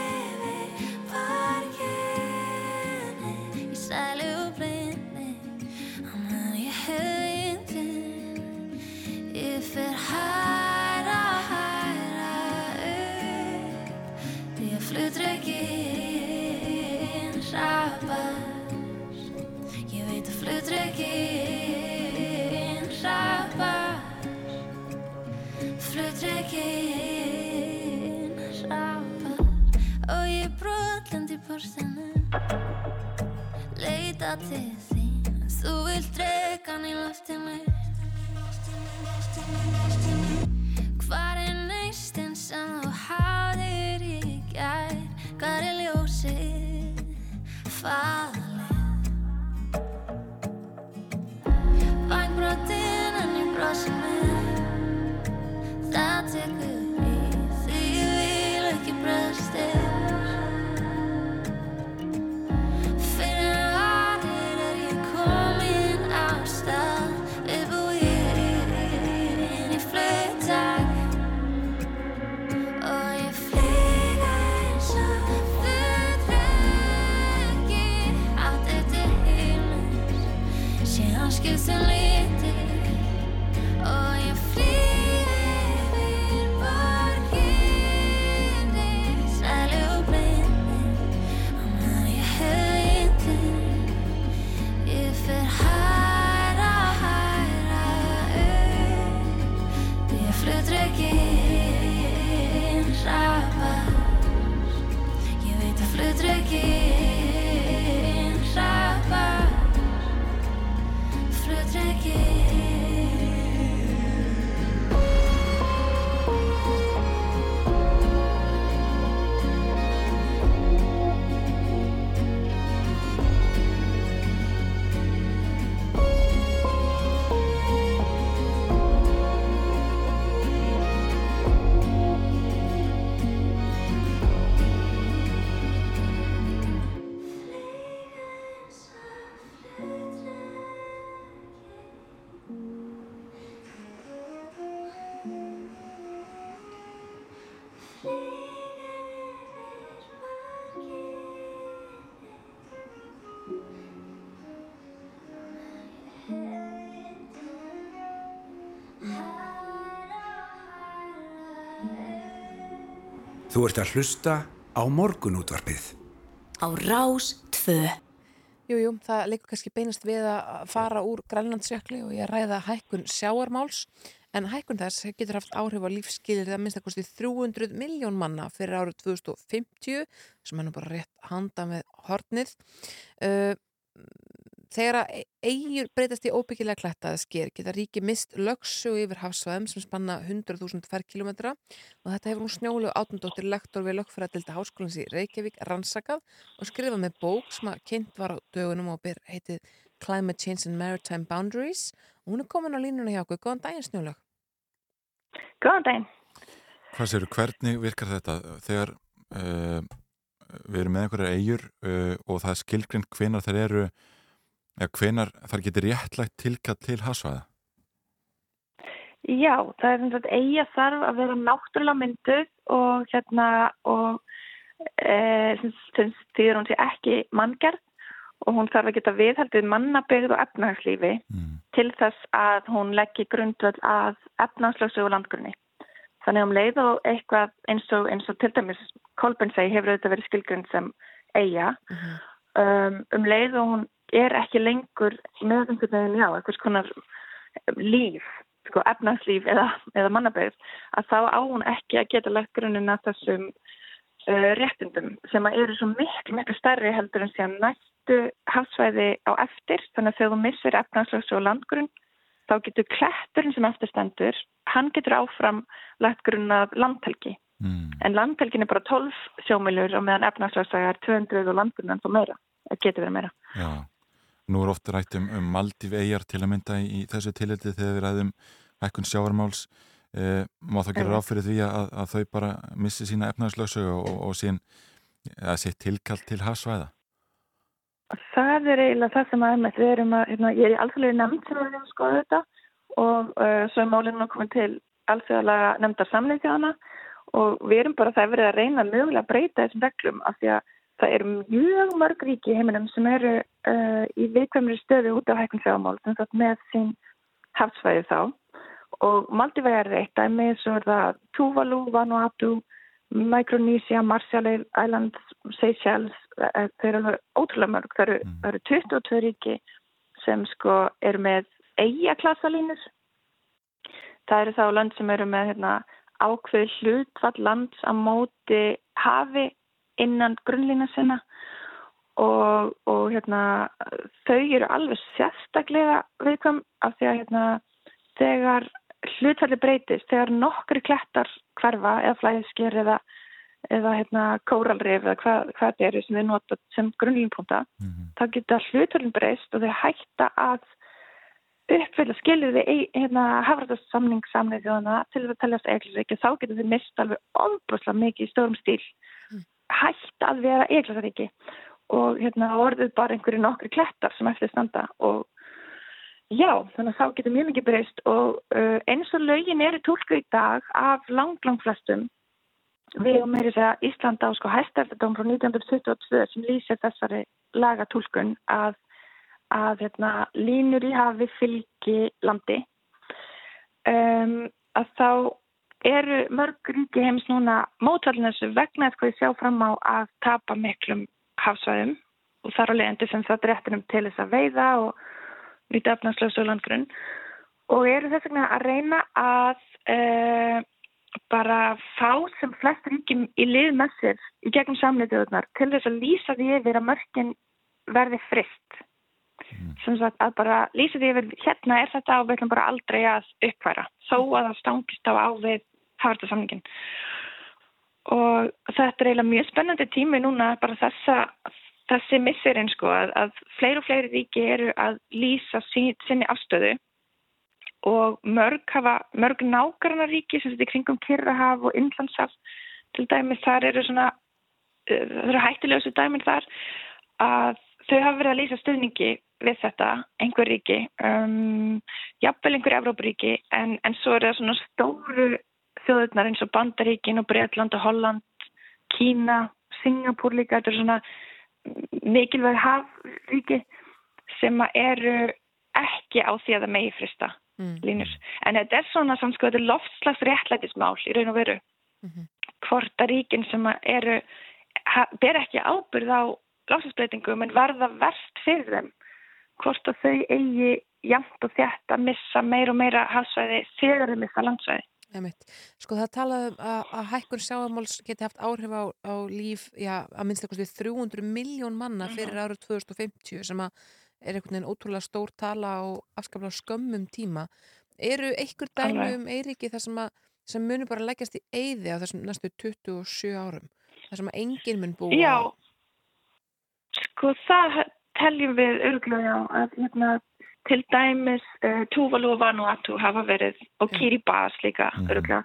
brotlandi í portinu Leita til þín Þú vilt dregan í loftinu. Hvar Þú ert að hlusta á morgunútvarpið. Á Rás 2. Jú, jú, það leikur kannski beinast við að fara úr Grænlandsjökli og ég ræða hækkun sjáarmáls en hækkun þess getur haft áhrif á lífskilir það minnst að kosti 300 miljón manna fyrir árið 2050 sem er nú bara rétt handa með hornið. Uh, Þegar að eigur breytast í óbyggilega klettaði sker geta ríki mist lögsu yfir hafsvæðum sem spanna 100.000 ferkilometra og þetta hefur nú snjólu átundóttir lektor við lögfræðilda háskólans í Reykjavík rannsakað og skrifað með bók sem að kynnt var á dögunum og byr heitið Climate Change and Maritime Boundaries og hún er komin á línuna hjá okkur. Góðan daginn snjólög. Góðan daginn. Hvað séru, hvernig virkar þetta þegar uh, við erum með einhverjar eigur uh, og það er skilgrinn hvenar þeir eru eða hvenar þar getur réttlægt tilkall til hasvæða? Já, það er svona eiga þarf að vera náttúrulega mynduð og hérna og e, er hún sé ekki manngjart og hún þarf að geta viðhaldið mannabegð og efnagslífi mm. til þess að hún leggji grundvöld að efnagslöksu og landgrunni. Þannig um leið og eitthvað eins og, eins og til dæmis Kolbjörn segi hefur auðvitað verið skilgrund sem eiga mm -hmm. um, um leið og hún er ekki lengur með einhvern veginn, já, eitthvað konar líf, sko, efnarslíf eða, eða mannabæð, að þá á hún ekki að geta lagt grunnina þessum uh, réttindum sem að eru svo miklu, miklu stærri heldur en síðan næstu hafsvæði á eftir, þannig að þegar þú missir efnarslöks og landgrunn, þá getur klætturinn sem eftirstendur, hann getur áfram lagt grunna landhelgi. Mm. En landhelgin er bara 12 sjómilur og meðan efnarslöksaga er 200 og landgrunnan þá meira, getur verið meira. Já. Nú er ofta rætt um, um Maldíf eigjar til að mynda í, þessu tilhælti þegar við ræðum hækkun sjáarmáls. Eh, má það gera ráð fyrir því að, að þau bara missi sína efnarslöksu og, og, og sín að sé tilkall til hasvæða? Það er eiginlega það sem aðeins við erum að, hérna, ég er í alþjóðlega nefnd sem við erum að skoða þetta og uh, svo er málinu að koma til alþjóðlega nefndar samleikjana og við erum bara það verið að reyna mögulega að breyta þessum reglum af því að Það eru mjög mörg ríki heiminum sem eru uh, í viðkvæmri stöðu út af hækkun sjámál með sín hafsvæði þá. Og Maldivæg er eitt dæmi svo er það Tuvalu, Vanuatu, Micronesia, Marshall Islands, Seychelles uh, þau eru ótrúlega mörg. Það eru, mm. eru 22 ríki sem sko eru með eigaklasalínur það eru þá land sem eru með hérna, ákveð hlutvall lands á móti hafi innan grunnlína sinna og, og hérna, þau eru alveg sérstaklega viðkvæm af því að hérna, þegar hlutfalli breytist, þegar nokkri klettar hverfa eða flæðisker eða, eða hérna, kóralrif eða hvað, hvað þetta eru sem við notum sem grunnlínpunta, mm -hmm. þá geta hlutfallin breyst og þau hætta að uppfylla skilir við hérna, hafræðarsamning samnið þjóðana til að teljast eiginlega þá getur þau mist alveg ofbúslega mikið í stórum stíl hægt að vera eiglasaríki og hérna orðið bara einhverju nokkru klettar sem eftir standa. Og já, þannig að þá getur mjög mikið breyst. Og uh, eins og lögin eru tólku í dag af lang, lang flestum við og meiri segja Íslanda á sko hæstæftadóm frá 1922 sem lýsir þessari lagatúlkun að, að hérna, línur í hafi fylgi landi. Um, að þá eru mörg ríki heims núna mótvallin þessu vegna eitthvað ég sjá fram á að tapa miklum hafsvæðum. Og þar á leiðandi sem það drettinum til þess að veiða og nýta efnarslöfs og landgrunn. Og eru þess vegna að reyna að e, bara fá sem flest ríkim í lið með sér í gegnum samleituðunar til þess að lýsa því yfir að mörgin verði frist mm. sem sagt að bara lýsa því yfir hérna er þetta og við ætlum bara aldrei að uppværa þó að það stangist á ávið hafðarsamningin og þetta er eiginlega mjög spennandi tími núna bara þessa þessi missirinn sko að, að fleiri og fleiri ríki eru að lýsa sín, sinni afstöðu og mörg hafa, mörg nákvæmna ríki sem þetta er kringum Kirrahaf og Inlandshaf til dæmis þar eru svona eh, það eru hættilegustu dæmin þar að þau hafa verið að lýsa stuðningi við þetta, einhver ríki um, jafnvel einhver Evrópuríki en, en svo er það svona stóru þjóðurnar eins og Bandaríkin og Breitland og Holland, Kína, Singapúr líka, þetta er svona mikilvæg hafríki sem eru ekki á því að það megi frista mm. línur. En þetta er svona samsko, þetta er loftslags réttlætismál í raun og veru. Mm -hmm. hvort að ríkin sem eru, ber ekki ábyrð á lofslagsbreytingum en verða verst fyrir þeim, hvort að þau eigi jæmt og þjætt að missa meir og meira hafsvæði þegar þau missa landsvæði. Einmitt. Sko það talaði um að, að hækkun sjáamáls geti haft áhrif á, á líf, já, að minnst eitthvað 300 miljón manna fyrir árið 2050 sem að er einhvern veginn ótrúlega stór tala á afskaplega skömmum tíma. Eru einhver dæmi um Eiríki þar sem, að, sem munur bara leggjast í eyði á þessum næstu 27 árum? Þar sem að enginn mun búa Já, sko það teljum við örglega að hérna, til dæmis uh, Tuvalu og Vanuatu hafa verið og Kiribati líka Mhm. örglega.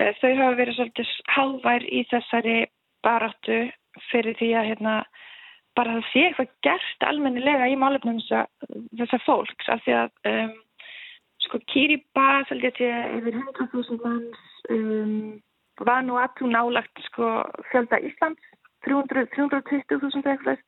Uh, þau hafa verið svolítið hálfær í þessari baráttu fyrir því að hérna, bara það sé eitthvað gert almennilega í málefnum þessa, þessa fólks af því að um, sko Kiribati held ég að sé yfir 100.000 manns um, Vanuatu nálagt sko fjölda Íslands 300 320.000 eitthvað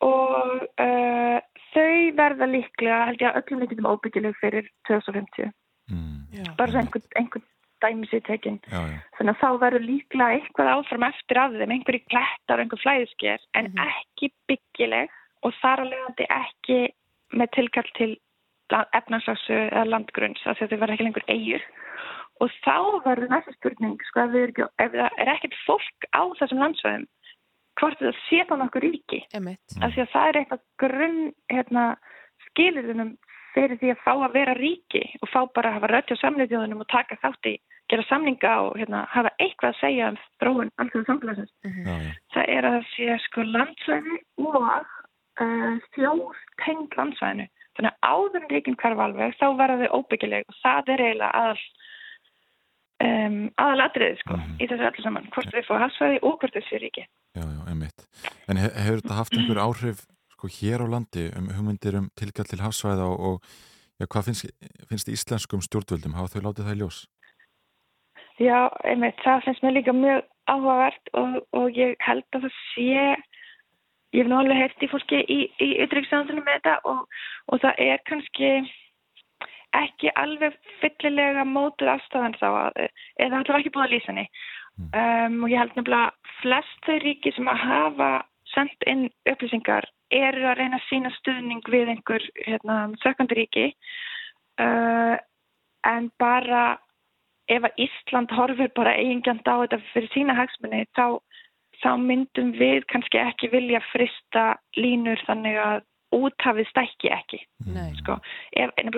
og uh, þau verða líklega held ég að öllum líkjum óbyggileg fyrir 2050 Mm. Já. bara svo einhvern, einhvern dæmi sér tekin Já, já. þannig að þá verður líklega eitthvað áfram eftir af þeim, einhverjir klettar og einhver flæðisker en Mhm. ekki byggileg og þar að leiðandi ekki með tilkall til efnarsaksu eða landgrunns af því að þau verður ekki lengur eigur og þá verður næsta spurning sko ef, við ef það er ekkert fólk á þessum landsvæðum hvort það sé þá nokkur ríki af því að það er eitthvað grunn hérna, skilirðunum fyrir því að fá að vera ríki og fá bara að hafa rödd á samniðjóðunum og taka þátt í gera samninga og hérna, hafa eitthvað að segja um þróun alþjóðu samfélagsins. Já, já. Það er að það sé sko landsvæði og uh, þjóð tengd landsvæðinu. Þannig að áður en ríkin hverfa alveg þá verða þau óbyggileg og það er eiginlega aðal um, aðalatriði sko Mhm. í þessu öllu saman. Hvort þau fá hafsvæði og hvort þau sé ríki. Já, já, einmitt. En he hefur þetta haft einhver áhrif sko hér á landi um hugmyndir um tilkall til hafsvæða og, og já, hvað finnst, finnst íslenskum stjórnvöldum? Hafa þau látið það í ljós? Já, einmitt, það finnst mér líka mjög áhugavert og, og ég held að það sé, ég hef heyrt í fólki í, í ytryggstæðansunum með þetta og, og það er kannski ekki alveg fyllilega mótuð afstæðan þá að, eða var ekki búið að lýsa henni. Um, og ég held nefnilega flest þau ríki sem að hafa sendt inn upplýsingar eru að reyna að sína stuðning við einhver hérna, sökkandi ríki uh, en bara ef að Ísland horfir bara eigingjand á þetta fyrir sína hagsmunni þá, þá myndum við kannski ekki vilja frista línur þannig að úthafið stækki ekki. Nei. Sko. Ef, ef,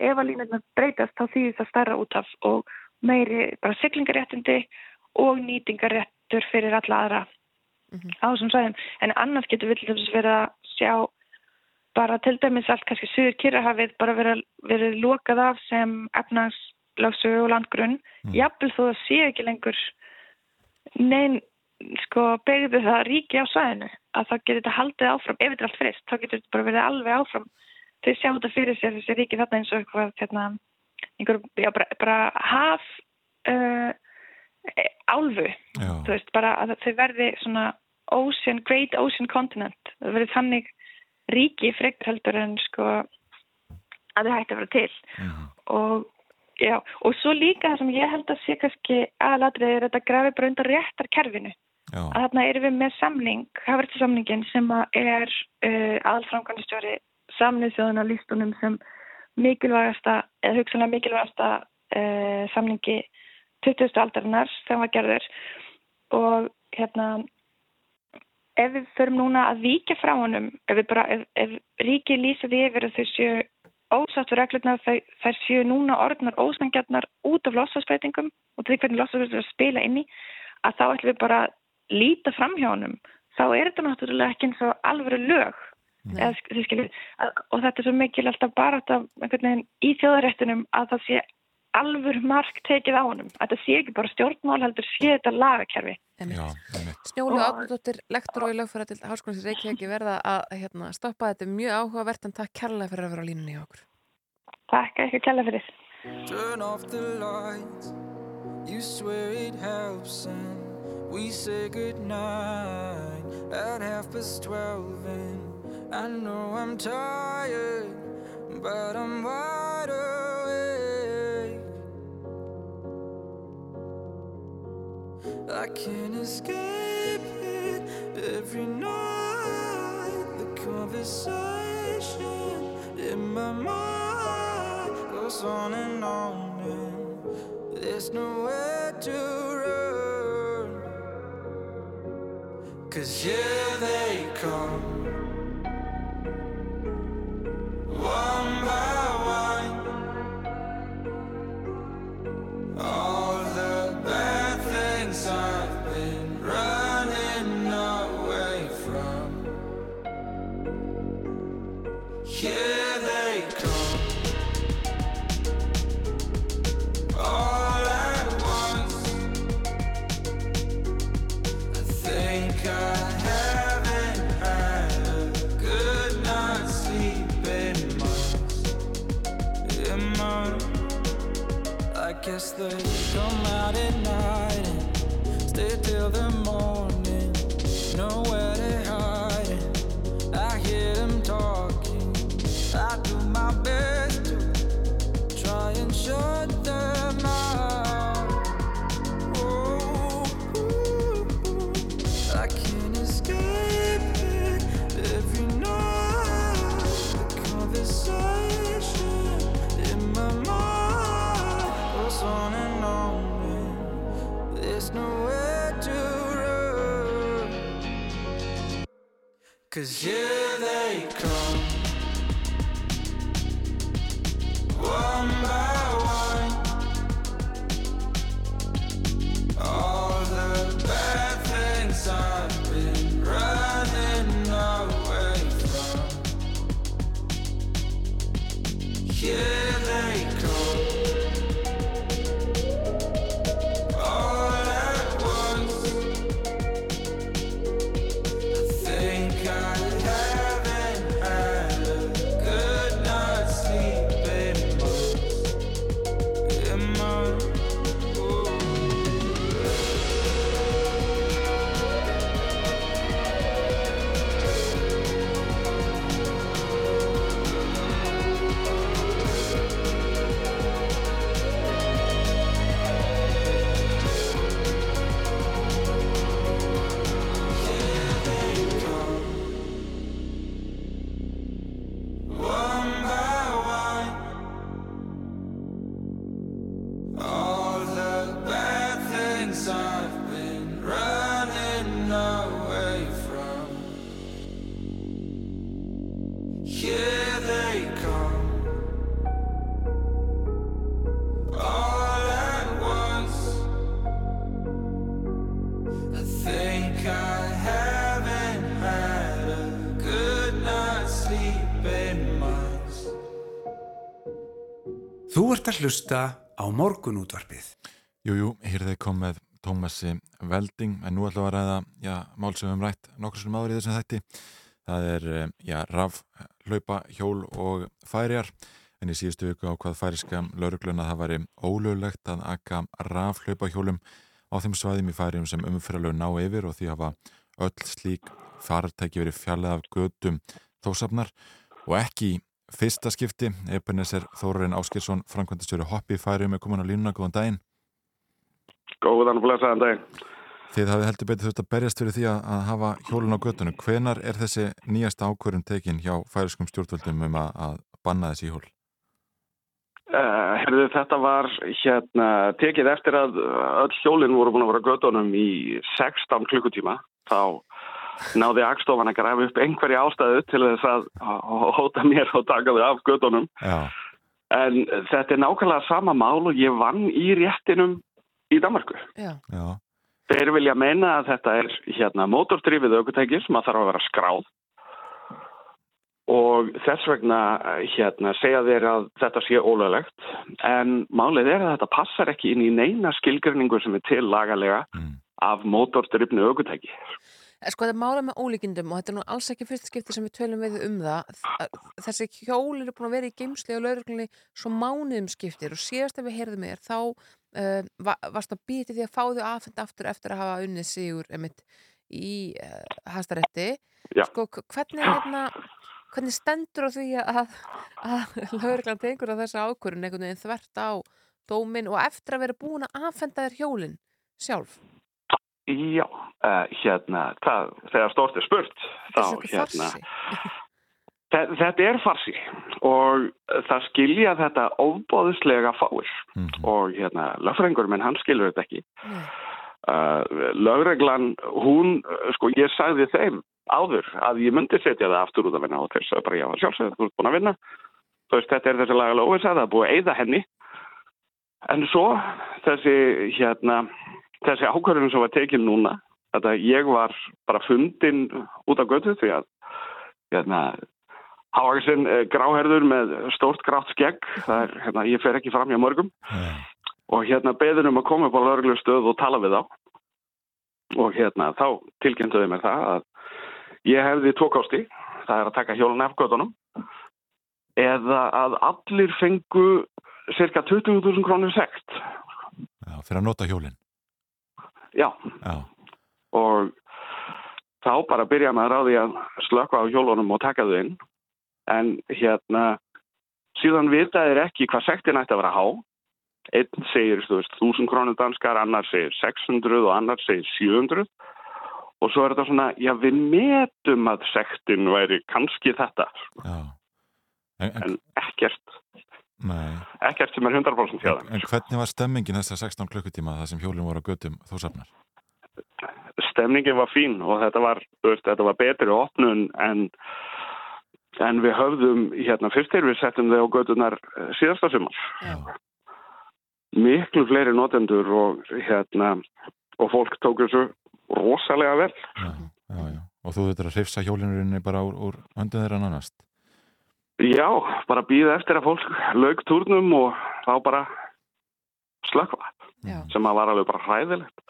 ef að línurnar breytast þá þýðir það stærra úthaf og meiri bara siglingaréttindi og nýtingaréttur fyrir alla aðra Mhm. á þessum sæðum. En annars getur við til þess verið að sjá bara til dæmis allt kannski suður kyrrahafið bara verið, verið lokað af sem efnagslögsu og landgrunn Mm. jafnvel þó það sé ekki lengur neinn sko begðu það ríki á svæðinu að það getur þetta haldið áfram ef þetta er allt frist, þá getur þetta bara verið alveg áfram. Þau sjá þetta fyrir sér þessi ríki þarna eins og eitthvað hérna, einhver, já, bara, bara haf uh, álfu Já, þú veist, bara að þau verði svona ocean, great ocean continent. Það verði þannig ríki frekar heldur en sko að þau hætti að vera til. Mhm, og já, og svo líka það sem ég held að sé kannski aðalatrið er þetta grafi bara undan réttar kerfinu já, að þarna erum við með samning, hafverðarsamningin sem er uh, aðalframkvæmstjóri samnið þjóðuna lístunum sem mikilvægasta, eða hugsanlega mikilvægasta uh, samningi 20. aldarinnar sem var gerður og hérna ef við förum núna að víkja frá honum ef, bara, ef, ef ríki lýsa því yfir að þau séu ósáttu reglurnar þær séu núna orðnar ósangjarnar út af lossasbreytingum og því hvernig lossasbreytingar er að spila inn í að þá ætlum við bara líta fram hjá honum. Þá er þetta náttúrulega ekki eins og alvöru lög. Eða, skiljið, að- og þetta er svo mikil alltaf bara í þjóðaréttunum að það sé alvöru mark tekið á honum að það sé ekki bara stjórnmál heldur sé þetta lagakerfi. Snjólu Átnardóttir, lektor og í lögfæra til Háskólands í Reykjavík verða að hérna, stoppa þetta er mjög áhugavert en takk kærlega fyrir að vera á línunni hjá okkur. Takk ekki kella fyrir Turn off the lights. You swear it helps, and we say goodnight at half past twelve. And I know I'm tired, but I'm wide I can't escape it every night. The conversation in my mind goes on and on, and there's nowhere to run. Cause here they come, In months. I guess they come out at night and stay till the morning. Nowhere Cause you hlusta á morgunútvarpið. Jújú, hér þeir kom með Tómasi Velding, en nú ætlum við að ræða, já, mál sem við höfum rætt nokkur sem áður í þessum þætti. Það er, eh, já, raf, hlaupa, hjól og færiar. En í síðustu viku ákvað færiska lauruglun að það væri ólöglegt að aka raf, hlaupa, hjólum á þeim svæðum í færium sem umfyralög ná yfir og því hafa öll slík fartæki verið fjallið af gödum þósafnar og ekki fyrsta skipti. Ebenezer Þórarinn Áskirsson, framkvæmdastjóri hoppi í færium, er komin á línuna, góðan daginn. Góðan og blessaðan dag. Þið hafið heldur betur þurft að berjast fyrir því að, hafa hjólun á göttunum. Hvenar er þessi nýjasta ákvörðum tekin hjá færiskum stjórnvöldum um að, að banna þessi hjól? Uh, herðu, þetta var hérna tekið eftir að öll hjólinn voru búin að vera göttunum í 16 klukkutíma. Þá náði Akstofan að grafa upp einhverja ástæðu til þess að hóta mér og taka þau af göttunum. Já, En þetta er nákvæmlega sama mál og ég vann í réttinum í Danmarku. Já, já, Þeir vilja meina að þetta er hérna mótordrifið aukutæki sem að þarf að vera skráð og þess vegna hérna segja þeir að þetta sé ólöglegt en málið er að þetta passar ekki inn í neina skilgrinningu sem er til lagalega mm. af mótordrifnu aukutæki. Eh, Sko það er mála með ólíkindum og þetta er nú alls ekki fyrsta skipti sem við tölum við um það. Þ- Þessi hjól eru búin að vera í geimsli og lauruglunni svo mánuðum skiptir og síðast ef við heyrðum er þá uh, va varst að býti því að fá þau afhend aftur eftir að hafa unnið sigur emitt í uh, hastaretti. Já. Sko hvernig, hérna, hvernig stendur á því að, að lauruglan tegur á þessa ákvörun einhvern veginn þvert á dómin og eftir að vera búin að afhenda þér hjólinn sjálf? Já, uh, hérna, það, þegar stórt er spurt, þá hérna, þetta er farsi og það skilja þetta ofbóðislega fáir Mhm. og hérna, lögfræðingur minn, hann skilur þetta ekki. Nei. Uh, lögreglan, hún, sko, ég sagði þeim áður að ég myndi setja það aftur út að vinna og þess að bara, já, sjálfsögðu, þú ert búin að vinna. Þú veist, þetta er þessi lagalega óvisa, það er búið að eyða henni. En svo, þessi, hérna, þessi ákvörðun sem var tekin núna, þetta ég var bara fundin út af götu því að, hérna, Háaksinn gráherður með stórt grátt skegg, það er, hérna, ég fer ekki fram hjá mörgum Já. og hérna beðin um að koma upp á lögreglu stöð og tala við þá og hérna þá tilkynntuði mér það að ég hefði tókásti, það er að taka hjólun af gödunum eða að allir fengu cirka 20.000 krónir sekt Já, fyrir að nota hjólinn. Já, Já, og þá bara byrja maður á því að slökka á hjólunum og taka þau inn. En hérna síðan vita þeir ekki hvað sektin ætti að vera há. Einn segir, þú veist, 1000 krónur danskar annar segir 600 og annar segir 700 og svo er þetta svona já, við metum að sektin væri kannski þetta já. En, en, en ekkert, ekkert sem er 100% hjá en, þeim en hvernig var stemmingin þessar 16 klukkutíma þar sem hjólinn voru á göttum þú safnar? stemningin var fín og þetta var, veist, þetta var betri opnun en en við höfðum, hérna, fyrst þegar við settum þau á gödunar síðasta sumar Já. miklu fleiri notendur og hérna og fólk tók þessu rosalega vel Já, já, já. Og þú þurftir að hrifsa hjólinurinni bara úr, úr höndum þeirra nánast? Já, bara býða eftir að fólk lauk túrnum og þá bara slökva Já. sem að var alveg bara hræðilegt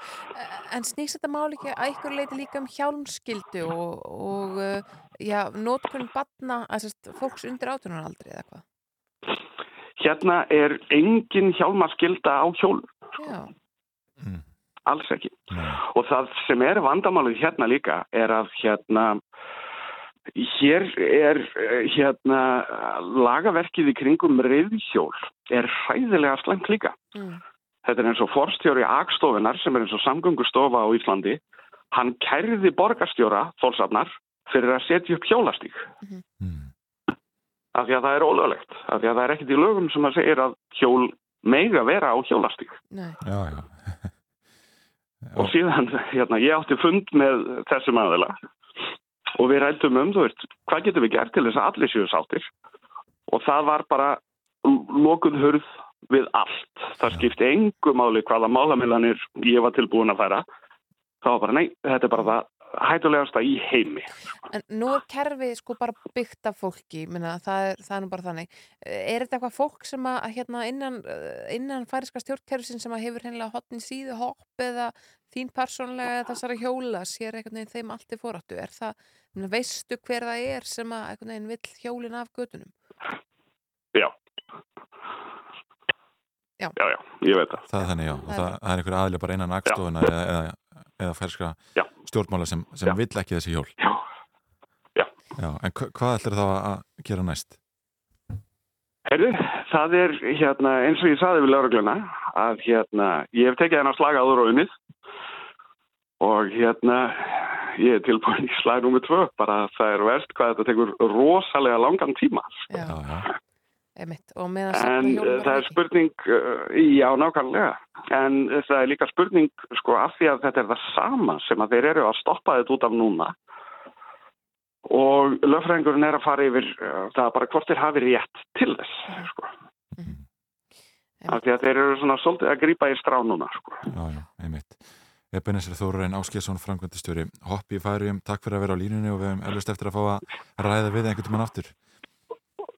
En snýst þetta mál ekki að ykkur leiti líka um hjálmskyldu og, og uh, já, nótkunn batna, að sérst, fólks undir átunaraldri eða hvað? hérna er engin hjálmaskylda á hjól Já, Mm. alls ekki Nei. Og það sem er vandamálið hérna líka er að hérna hér er eh, hérna lagaverkið í kringum reyðhjól er hræðilega slæmt líka. mm. Þetta er eins og forstjóri Agstofunar sem er eins og samgöngustofa á Íslandi. Hann kærði borgarstjóra Þórsafnar fyrir að setja upp hjólastík. Mm. Af því að það er ólöglegt. Af því að það er ekkert í lögum sem að segir að hjól meiga vera á hjólastík. nei, Já, já. og síðan, hérna, ég átti fund með þessum aðila og við rættum um, þú veist, hvað getum við gert til þess að allir séu sáttir og það var bara lokuð hurð við allt. Það skipti engu máli hvaða málamillanir ég var tilbúin að færa. Það var bara, nei, þetta er bara það hættulegasta í heimi. En nú er kerfið sko bara byggt af fólki, minna, það, er, það er nú bara þannig. Er þetta eitthvað fólk sem að hérna, innan, innan færiska stjórnkerfisinn sem að hefur hennilega hotnin síðu hopp eða þín persónlega þessara hjóla sér einhvern veginn þeim allt í fóráttu? Er það, veistu hver það er sem að einhvern veginn vill hjólin af götunum? Já. Já. Já, já, ég veit það. Það er þannig, já. Og Það það, það er einhver aðli bara innan akstofuna eða, eða, eða færska Já. stjórnmála sem, sem vill ekki þessi hjól. Já. Já. Já, en hva- hvað ætlar þá að gera næst? Herðu, það er hérna, eins og ég saði við laurugluna að hérna, ég hef tekið hennar slag áður og unnið og hérna, ég er tilbúin í slag nummið tvö, bara það er verst hvað þetta tekur rosalega langan tíma. Já, Já, já. emitt. Og meðan En hjólum það er spurning, uh, já nákvæmlega, en uh, það er líka spurning sko af því að þetta er það sama sem að þeir eru að stoppa þetta út af núna og lögfræðingurinn er að fara yfir það er bara hvort þeir hafi rétt til þess, sko. Af því að þeir eru svona svolítið að grípa í strá núna, sko. Já, já, einmitt. Ebenezer Þórurein Áskjesson, frangvöndistjóri, hoppi í færium, takk fyrir að vera á línunni og við hefum ellust eftir að fá að ræða við einhvern tímann aftur.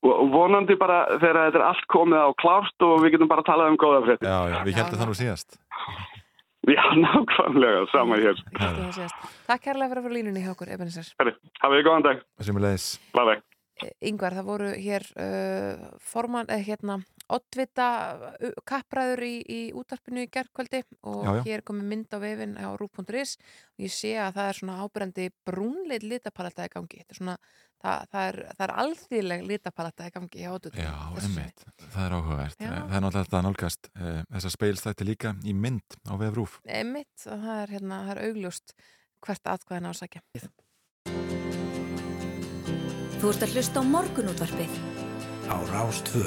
Og vonandi bara þegar þetta er allt komið á klárt og við getum bara talað um góða frétti. Já, já, við heldum það nú síðast. Já, nákvæmlega, sama hér. Takk kærlega fyrir að vera á línunni hjá okkur, Ebenezer. Herri, hafið þið góðan dag. Yngvar, það voru hér uh, forman, eða hérna oddvita uh, kappræður í, í útarpinu í gerðkvöldi og Já, já. hér komið mynd á vefin á rú.is og ég sé að það er svona ábrendi brúnleit litapaletta í gangi þetta er svona, það, það er, það er alþýðleg litapaletta í gangi Já, einmitt, það er áhugavert. Það er náttúrulega þetta nálgast uh, þessa speilstætti líka í mynd á vefrúf. Einmitt, og það er, hérna, það er augljóst hvert atkvæðin á að sækja Þú ert að hlusta á morgunútvarpið. Á Rástvö.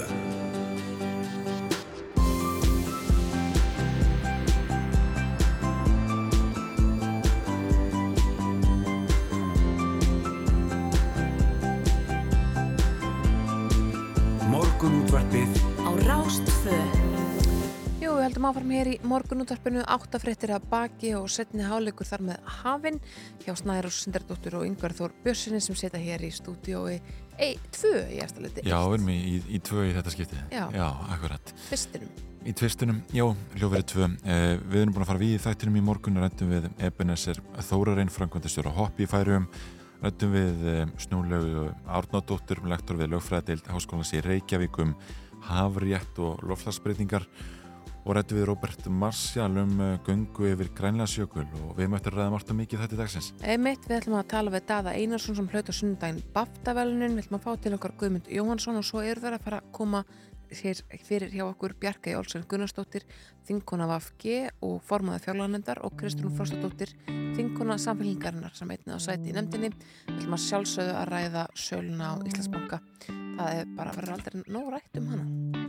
Morgunútvarpið. Á Rástvö Jú, við heldum áfram hér í morgunútvarpinu áttafréttir að baki og setni háleikur þar með hafinn hjá Snæður og Sindardóttur og Yngvar Þór Björnsinni sem setja hér í stúdiói ei, tvö í eftirleiti Já, við erum í, í, í tvö í þetta skipti. Já. akkurat. fyrstinum Í tvistunum, já, hljóverið tvö. Eh, við erum búin að fara við í þættinum í morgun og rættum við Ebenezer Þórarein, frangvöndastjóra Hoppi í færum, rættum við eh, Snúlegu Árnádóttur, lektor við lögfræðdeild Háskólands í Reykjavík um hafrétt og lofslagsbreytingar og rættum við Robert Marcial um eh, göngu yfir Grænlandsjökul og við möttum ræða margt og mikið þetta í dagsins. Einmitt, við ætlum að tala við Dada Einarsson sem hlaut á sunnudaginn Baftavelunin, við ætlum að fá til okkar Guðmund Jóhansson og svo eru þeir að fara að koma fyrir hjá okkur Bjarkei Olsen Gunnarsdóttir, þingkona VFG og formaði fjárlaganendar og Kristrún Frostadóttir, þingkona samfélgingarinnar sem einnig á sæti í nefndinni. Við ætlum að sjálfsögðu að ræða söluna á Íslandsbanka. Það er bara verður aldrei nóg rætt um hana.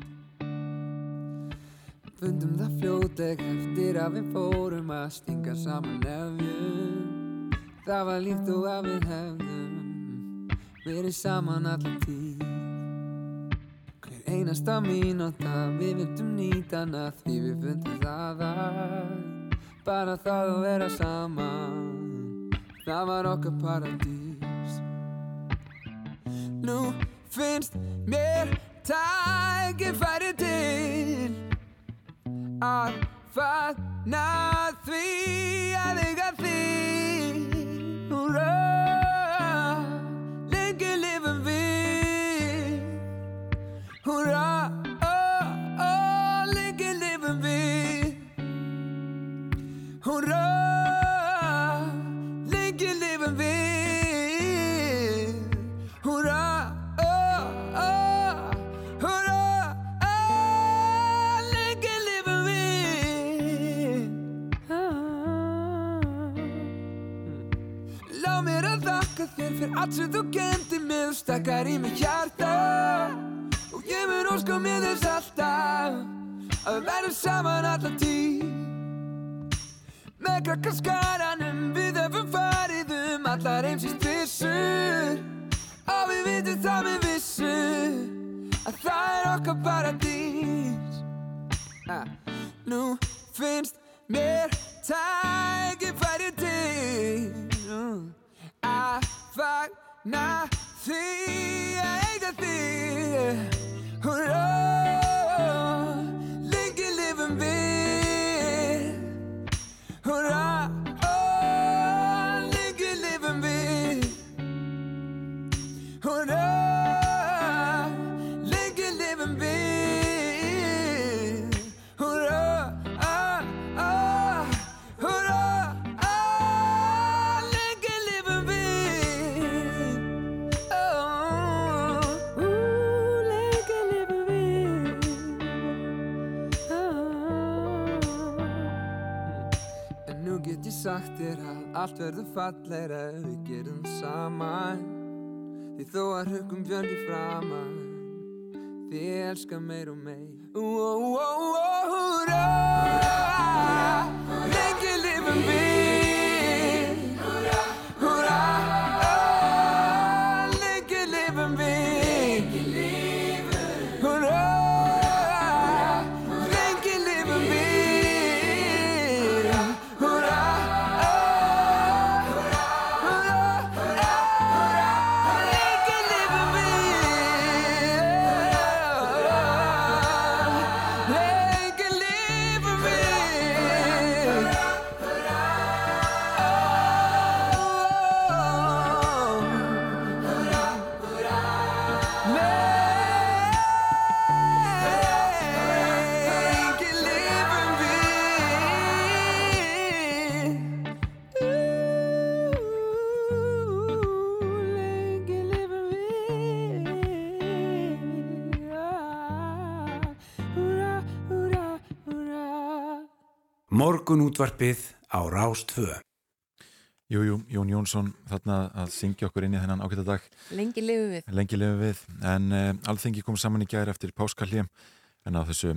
Fundum það fljótleg eftir að við fórum að stinga saman nefjum. Það var líkt og að við hefðum verið saman allan tíð. Hver einasta mínúta við vildum nýta hana því við fundum það að Bara það að vera saman, það var okkar paradís. Nú finnst mér tækifæri til að fagna því að eiga þig Húrra, lengi lifum við. Húrra, ó, fyrir allt sem þú gemdi mig og stakkar í mig hjarta. Og ég mun óska mér þess alltaf að við verðum saman allan tíð. Með krakkaskaranum við höfum farið um allar heimsins trissur. Og við vitum það með vissu að það er okkar paradís. Ah. Nú finnst mér tækifæri til að fagna því að eiga þig Húrra, lengi lifum við allt verður fallegra ef við gerum saman. Því þó að hugum björn í framan Því ég elska meir og meir. Ó, ó, ó, Morgun útvarpið á Rástvö. Jú, jú, Jón Jónsson þarna að syngja okkur inn í þennan ágæta dag. Lengi lifu við. Lengi lifu við. En uh, alþengi kom saman í gæri eftir páskalljum en á þessu,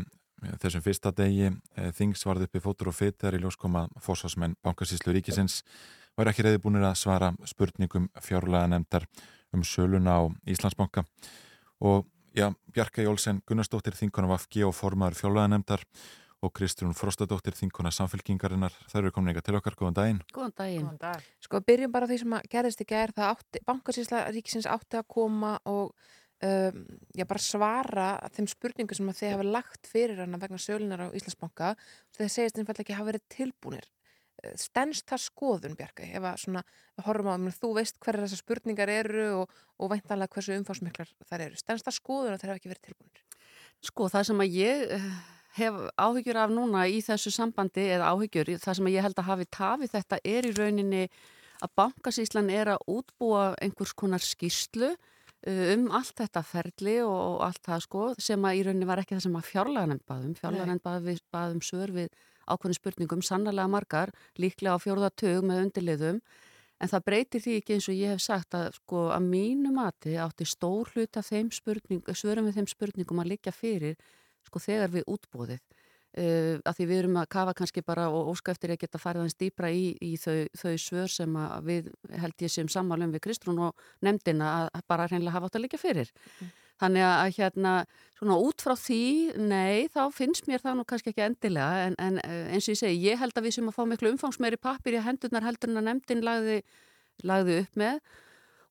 þessum fyrsta degi uh, þings varði uppi fótur og fyrt þegar í ljós koma fósásmenn bankasíslu ríkisins var ekki reyði búinir að svara spurningum fjárlega nefndar um söluna á Íslandsbanka og já, Bjarka Jólsen Gunnarsdóttir þinguna Vafgi og formar fjárlega nefndar og Kristrún Frostadóttir þinguna samfélkingarinnar þær eru komin eitthvað til okkar, góðan daginn. Góðan daginn. Góðan dag. Sko byrjum bara því sem að gerðist í gær. Það átti, bankasísla ríkisins átti að koma og um, já, bara svara þeim spurningum sem að þeir hafa lagt fyrir hana vegna sölunar á Íslandsbanka. Þeir segist einfallega ekki hafa verið tilbúnir. Eh, stendst það skoðun Bjarka ef að svona, horfum á að þú veist hverja þessar spurningar eru og, og væntanlega hversu umfásmiklar þær eru. Stendst það skoðun að þeir hafa ekki verið tilbúinir Sko það sem að ég eh, hef áhyggjur af núna í þessu sambandi eða áhyggjur, það sem ég held að hafi tafið þetta er í rauninni að bankasíslan er að útbúa einhvers konar skýrslu uh, um allt þetta ferli og, allt það sko sem að í rauninni var ekki það sem að fjárlega nefnbaðum, fjárlega nefnbaðum baðum svör við ákveðin spurningum, sannlega margar, líklega á fjórðatug með undirliðum, en það breytir því ekki eins og ég hef sagt að sko að mínu mati átti stór hlut af þeim spurning, svörum við þeim spurningum að liggja fyrir sko þegar við útbóðið. Uh, að því við erum að kafa kannski bara og óska eftir að geta farið aðeins dýbra í, í þau, þau svör sem við held ég sem sammálum við Kristrún og nefndina að bara hreinlega hafa átt að liggja fyrir. Mm. Þannig að hérna, svona út frá því, nei, þá finnst mér það nú kannski ekki endilega en, en eins og ég segi, ég held að við sem að fá miklu umfangsmeiri pappir í hendurnar heldur en að nefndin lagði, lagði upp með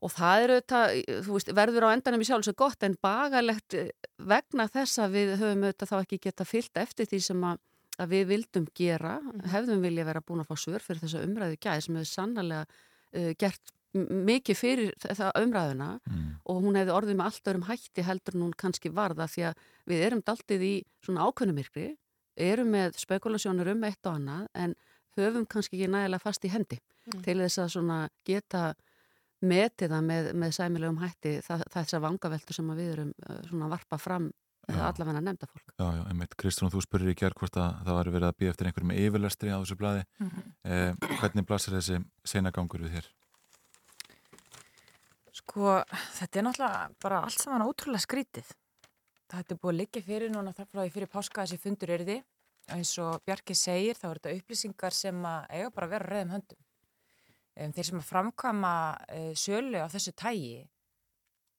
og það er auðvitað, þú veist, verður á endanum í sjálfsög gott en bagalegt vegna þess að við höfum auðvitað þá ekki geta fyllt eftir því sem að, að við vildum gera, hefðum vilja vera búin að fá svör fyrir þessa umræðu gæði sem hefur sannlega uh, gert mikið fyrir það umræðuna mm. og hún hefði orðið með allt örum hætti heldur en hún kannski varða því að við erum daltið í svona ákveðnumirkri erum með spekulasjónur um eitt og annað en höfum kannski ekki nægilega fast í hendi mm. til þess að svona geta metið það með, með sæmilegum hætti það, þess að vangaveltu sem við erum svona varpa fram allavega nefnda fólk. Já, já, einmitt. Kristrún, þú spurrir í gerð hvort að það var verið að býja eftir einhverjum yfirlestri á þessu bladi. Mm -hmm. eh, hvernig blasir þessi senagangur við þér? Sko, þetta er náttúrulega bara allt saman ótrúlega skrítið. Það er búið að liggja fyrir núna þar frá því fyrir páska þessi fundur er því. Eins og Bjarki segir, þá er þetta upplýsingar sem eiga bara að vera reyðum höndum. Um, þeir sem að framkama uh, sölu á þessu tægi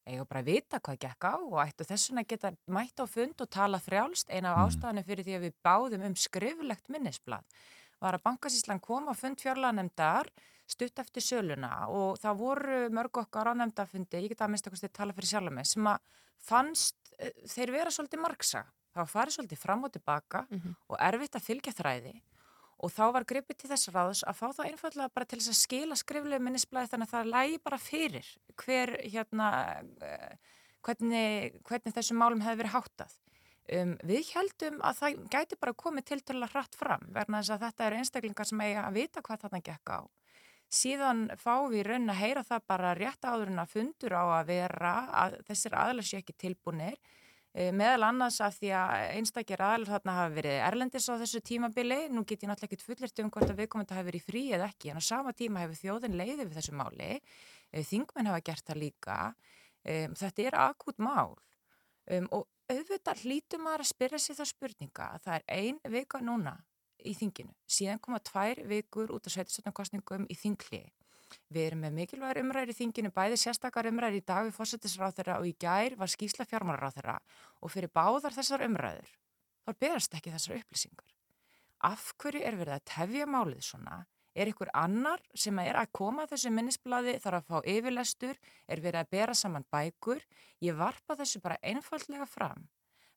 eiga bara að vita hvað gekk á og ættu þessuna geta mætt á fund og tala frjálst. Eina af ástafanum fyrir því að við báðum um skriflegt minnisblad var að Bankasíslan kom á fund fjárlanemndar stutt eftir söluna og það voru mörg okkar á nefndafundi, ég geta að hvort þið tala fyrir sjálf með, sem að fannst uh, þeir vera svolítið margsa. Það var farið svolítið fram og tilbaka mm -hmm. og erfitt að fylgja þræði og þá var gripið til þess ráðs að fá það einfallega bara til þess að skila skriflegu minnisblæði þannig að það lægi bara fyrir hver hérna uh, hvernig, hvernig þessum málum hefði verið háttað. Um, við heldum að það gæti bara komið til til að hratt fram verna þess að þetta eru einstaklingar sem eiga að vita hvað þarna gekk á síðan fáum við raun að heyra það bara rétt áður en að fundur á að vera að þessir aðlar sé ekki tilbúinir meðal annars af því að einstakir aðlar þarna hafa verið erlendis á þessu tímabili, nú get ég náttúrulega ekki fullert um hvort að viðkomandi hafi verið frí eða ekki en á sama tíma hefur þjóðin leiðið við þessu máli e, þingmenn hafa gert það líka e, þetta er akút mál um, og auðvitað hlítum maður að spyrja sér það spurninga að það er ein vika núna í þinginu. Síðan koma tvær vikur út af sveitistöndumkostningum í þingli. Við erum með mikilvægur umræður í þinginu, bæði sérstakar umræður í dag við fórsetisráð þeirra og í gær var skýsla fjármálaráð þeirra og fyrir báðar þessar umræður þá berast ekki þessar upplýsingar. Af hverju er verið að tefja málið svona? Er ykkur annar sem er að koma þessu minnisbladi þarf að fá yfirlestur? Er verið að bera saman bækur? Ég varpa þessu bara einfallega fram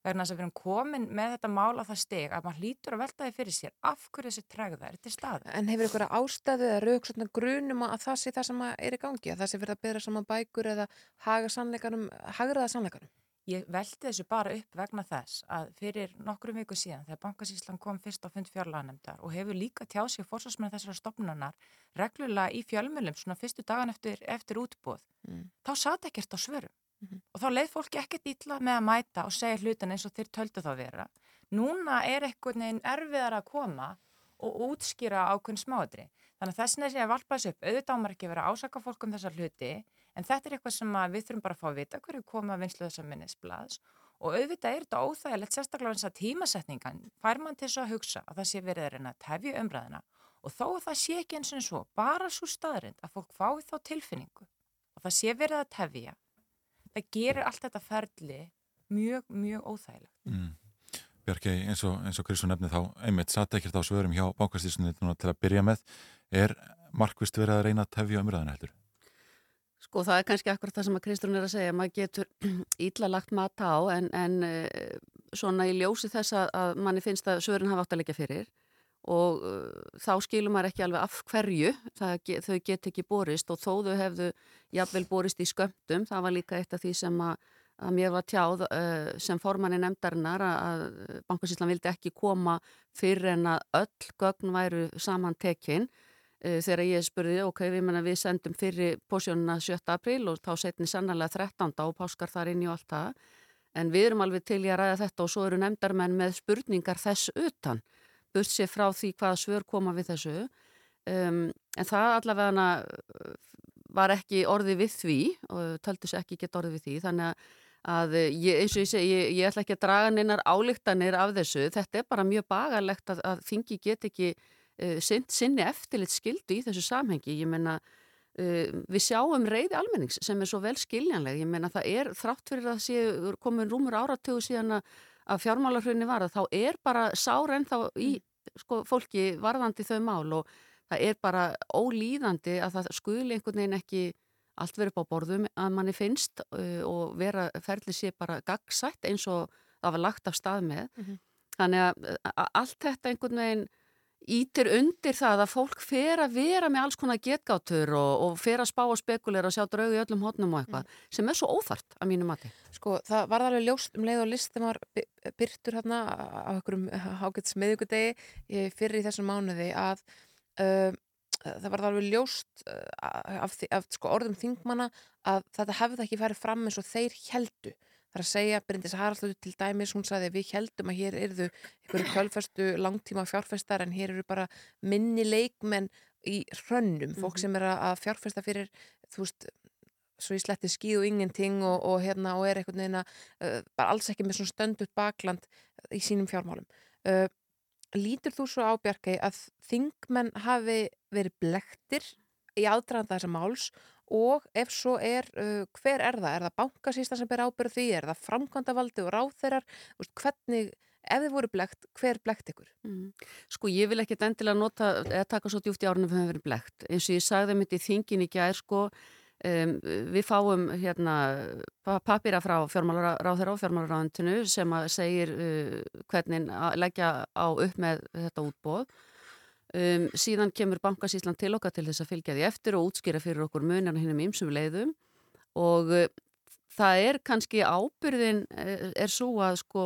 vegna þess að við erum komin með þetta mál á það steg að maður hlýtur að velta því fyrir sér af hverju þessi træða er til stað. En hefur ykkur ástæðu eða rauk svona grunum að það sé það sem er í gangi, að það sé verið að bera saman bækur eða haga sannleikanum, hagraða sannleikanum? Ég veldi þessu bara upp vegna þess að fyrir nokkrum viku síðan þegar Bankasíslan kom fyrst á fund fjárlanemndar og hefur líka tjáð sér fórsvarsmenn þessara stopnunar reglulega í fjölmjölum svona fyrstu dagan eftir, eftir útbóð, mm. þá satt ekkert á svörum. Mm -hmm. Og þá leið fólki ekkert ítla með að mæta og segja hlutin eins og þeir töldu þá vera. Núna er einhvern veginn erfiðar að koma og útskýra ákveðin smáadri. Þannig að þess vegna er ég að valpa þessu upp, auðvitað ámar ekki vera að ásaka fólk um þessa hluti, en þetta er eitthvað sem við þurfum bara að fá að vita hverju koma að vinslu þessa minnisblaðs og auðvitað er þetta óþægilegt, sérstaklega þess að tímasetningan fær mann til þess að hugsa að það sé verið að reyna að tefja umræðina og þó að það sé ekki eins og svo, bara svo staðrind að fólk fái þá tilfinningu og það sé verið að tefja, það gerir allt þetta ferli mjög, mjög óþægilegt. Mm. Bjarki, eins og, og Kristján nefni þá, einmitt, satt ekkert á svörum hjá bankastísunni til að byrja með. Er markvist verið að reyna að tefja umræðan heldur? Sko það er kannski akkurat það sem að Kristján er að segja, maður getur ítla lagt mata á en, en uh, svona í ljósi þess að, að manni finnst að svörin hafa átt að leggja fyrir og uh, þá skilur maður ekki alveg af hverju, það, þau get ekki borist og þó þau hefðu jafnvel borist í skömmtum, það var líka eitt af því sem að, að mér var tjáð uh, sem formanni nefndarinnar að Bankasíslan vildi ekki koma fyrir en að öll gögn væru saman tekinn þegar ég spurði, ok, við, menna, við sendum fyrir pósjónuna 7. apríl og þá setni sannlega 13. og páskar þar inn í allt það, en við erum alveg til í að ræða þetta og svo eru nefndarmenn með spurningar þess utan, burt sér frá því hvaða svör koma við þessu um, en það allavega var ekki orði við því og töldu sér ekki geta orði við því þannig að ég, eins og ég segi, ég, ég ætla ekki að draga neinar álíktanir af þessu, þetta er bara mjög bagalegt að, að þingi get ekki uh, sinni eftirlit skildu í þessu samhengi. Ég menna, uh, við sjáum reyði almennings sem er svo vel skiljanleg. Ég menna, það er þrátt fyrir að séu komin rúmur áratögu síðan að fjármálarhrunni var að þá er bara sár en þá í sko, fólki varðandi þau mál og það er bara ólýðandi að það skuli einhvern veginn ekki allt verið upp á borðum að manni finnst uh, og vera ferli sé bara gagsætt eins og það var lagt af stað með. Mm -hmm. Þannig að, að allt þetta einhvern veginn ítir undir það að fólk fer að vera með alls konar getgátur og, og fer að spá og spekulera og sjá draugi í öllum hodnum og eitthvað mm. sem er svo óþart að mínu mati. Sko það var alveg ljóst um leið og listum var byrtur hérna á einhverjum ágætt smiðugudegi fyrir í þessum mánuði að uh, það var alveg ljóst uh, af, af sko, orðum þingmanna að þetta hefði ekki farið fram eins og þeir heldu Það er að segja, Bryndis Haraldur til dæmis, hún sagði við heldum að hér erðu einhverju kjölfestu langtíma fjárfestar en hér eru bara minni leikmenn í hrönnum, fólk sem er að fjárfesta fyrir, þú veist, svo í sletti skíð og ingenting og, og, hérna, og er einhvern veginn að, uh, bara alls ekki með svona stöndut bakland í sínum fjármálum. Uh, lítur þú svo á Bjarkei að þingmenn hafi verið blektir í aðdraðanda þessa máls og ef svo er, uh, hver er það? Er það bankasýstan sem ber ábyrð því? Er það framkvæmdavaldi og ráþeirar? Hvernig, ef þið voru blekt, hver blekt ykkur? Mm. Sko ég vil ekkert endilega nota, eða taka svo djúft í árunum fyrir að vera blekt. Eins og ég sagði mitt í þingin í gær, sko, um, við fáum hérna papira frá fjármálaráþeira og fjármálaráðantinu sem segir uh, hvernig leggja á upp með þetta útbóð Um, síðan kemur bankasíslan til okkar til þess að fylgja því eftir og útskýra fyrir okkur munar hinn um ymsum leiðum. Og uh, það er kannski ábyrðin uh, er svo að sko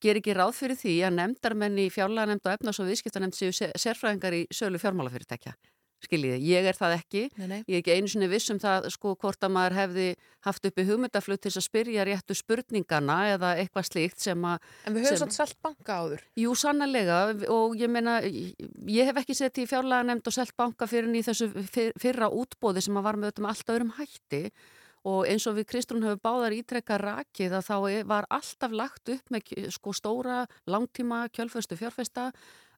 ger ekki ráð fyrir því að nefndarmenni fjárlega nefnd og efnars og viðskiptanemnd séu sérfræðingar í sölu fjármálafyrirtækja skiljiði, ég er það ekki. Nei, nei. ég er ekki einu sinni viss um það sko hvort að maður hefði haft uppi hugmyndaflut til að spyrja réttu spurningana eða eitthvað slíkt sem að En við höfum svona selt banka áður. Jú, sannlega og ég meina ég hef ekki sett í fjárlega nefnd og selt banka fyrir í þessu fyrra útbóði sem að var með öllum alltaf öðrum hætti. Og eins og við Kristrún höfum báðar ítrekka rakið að þá var alltaf lagt upp með sko stóra langtíma kjölföstu fjárfesta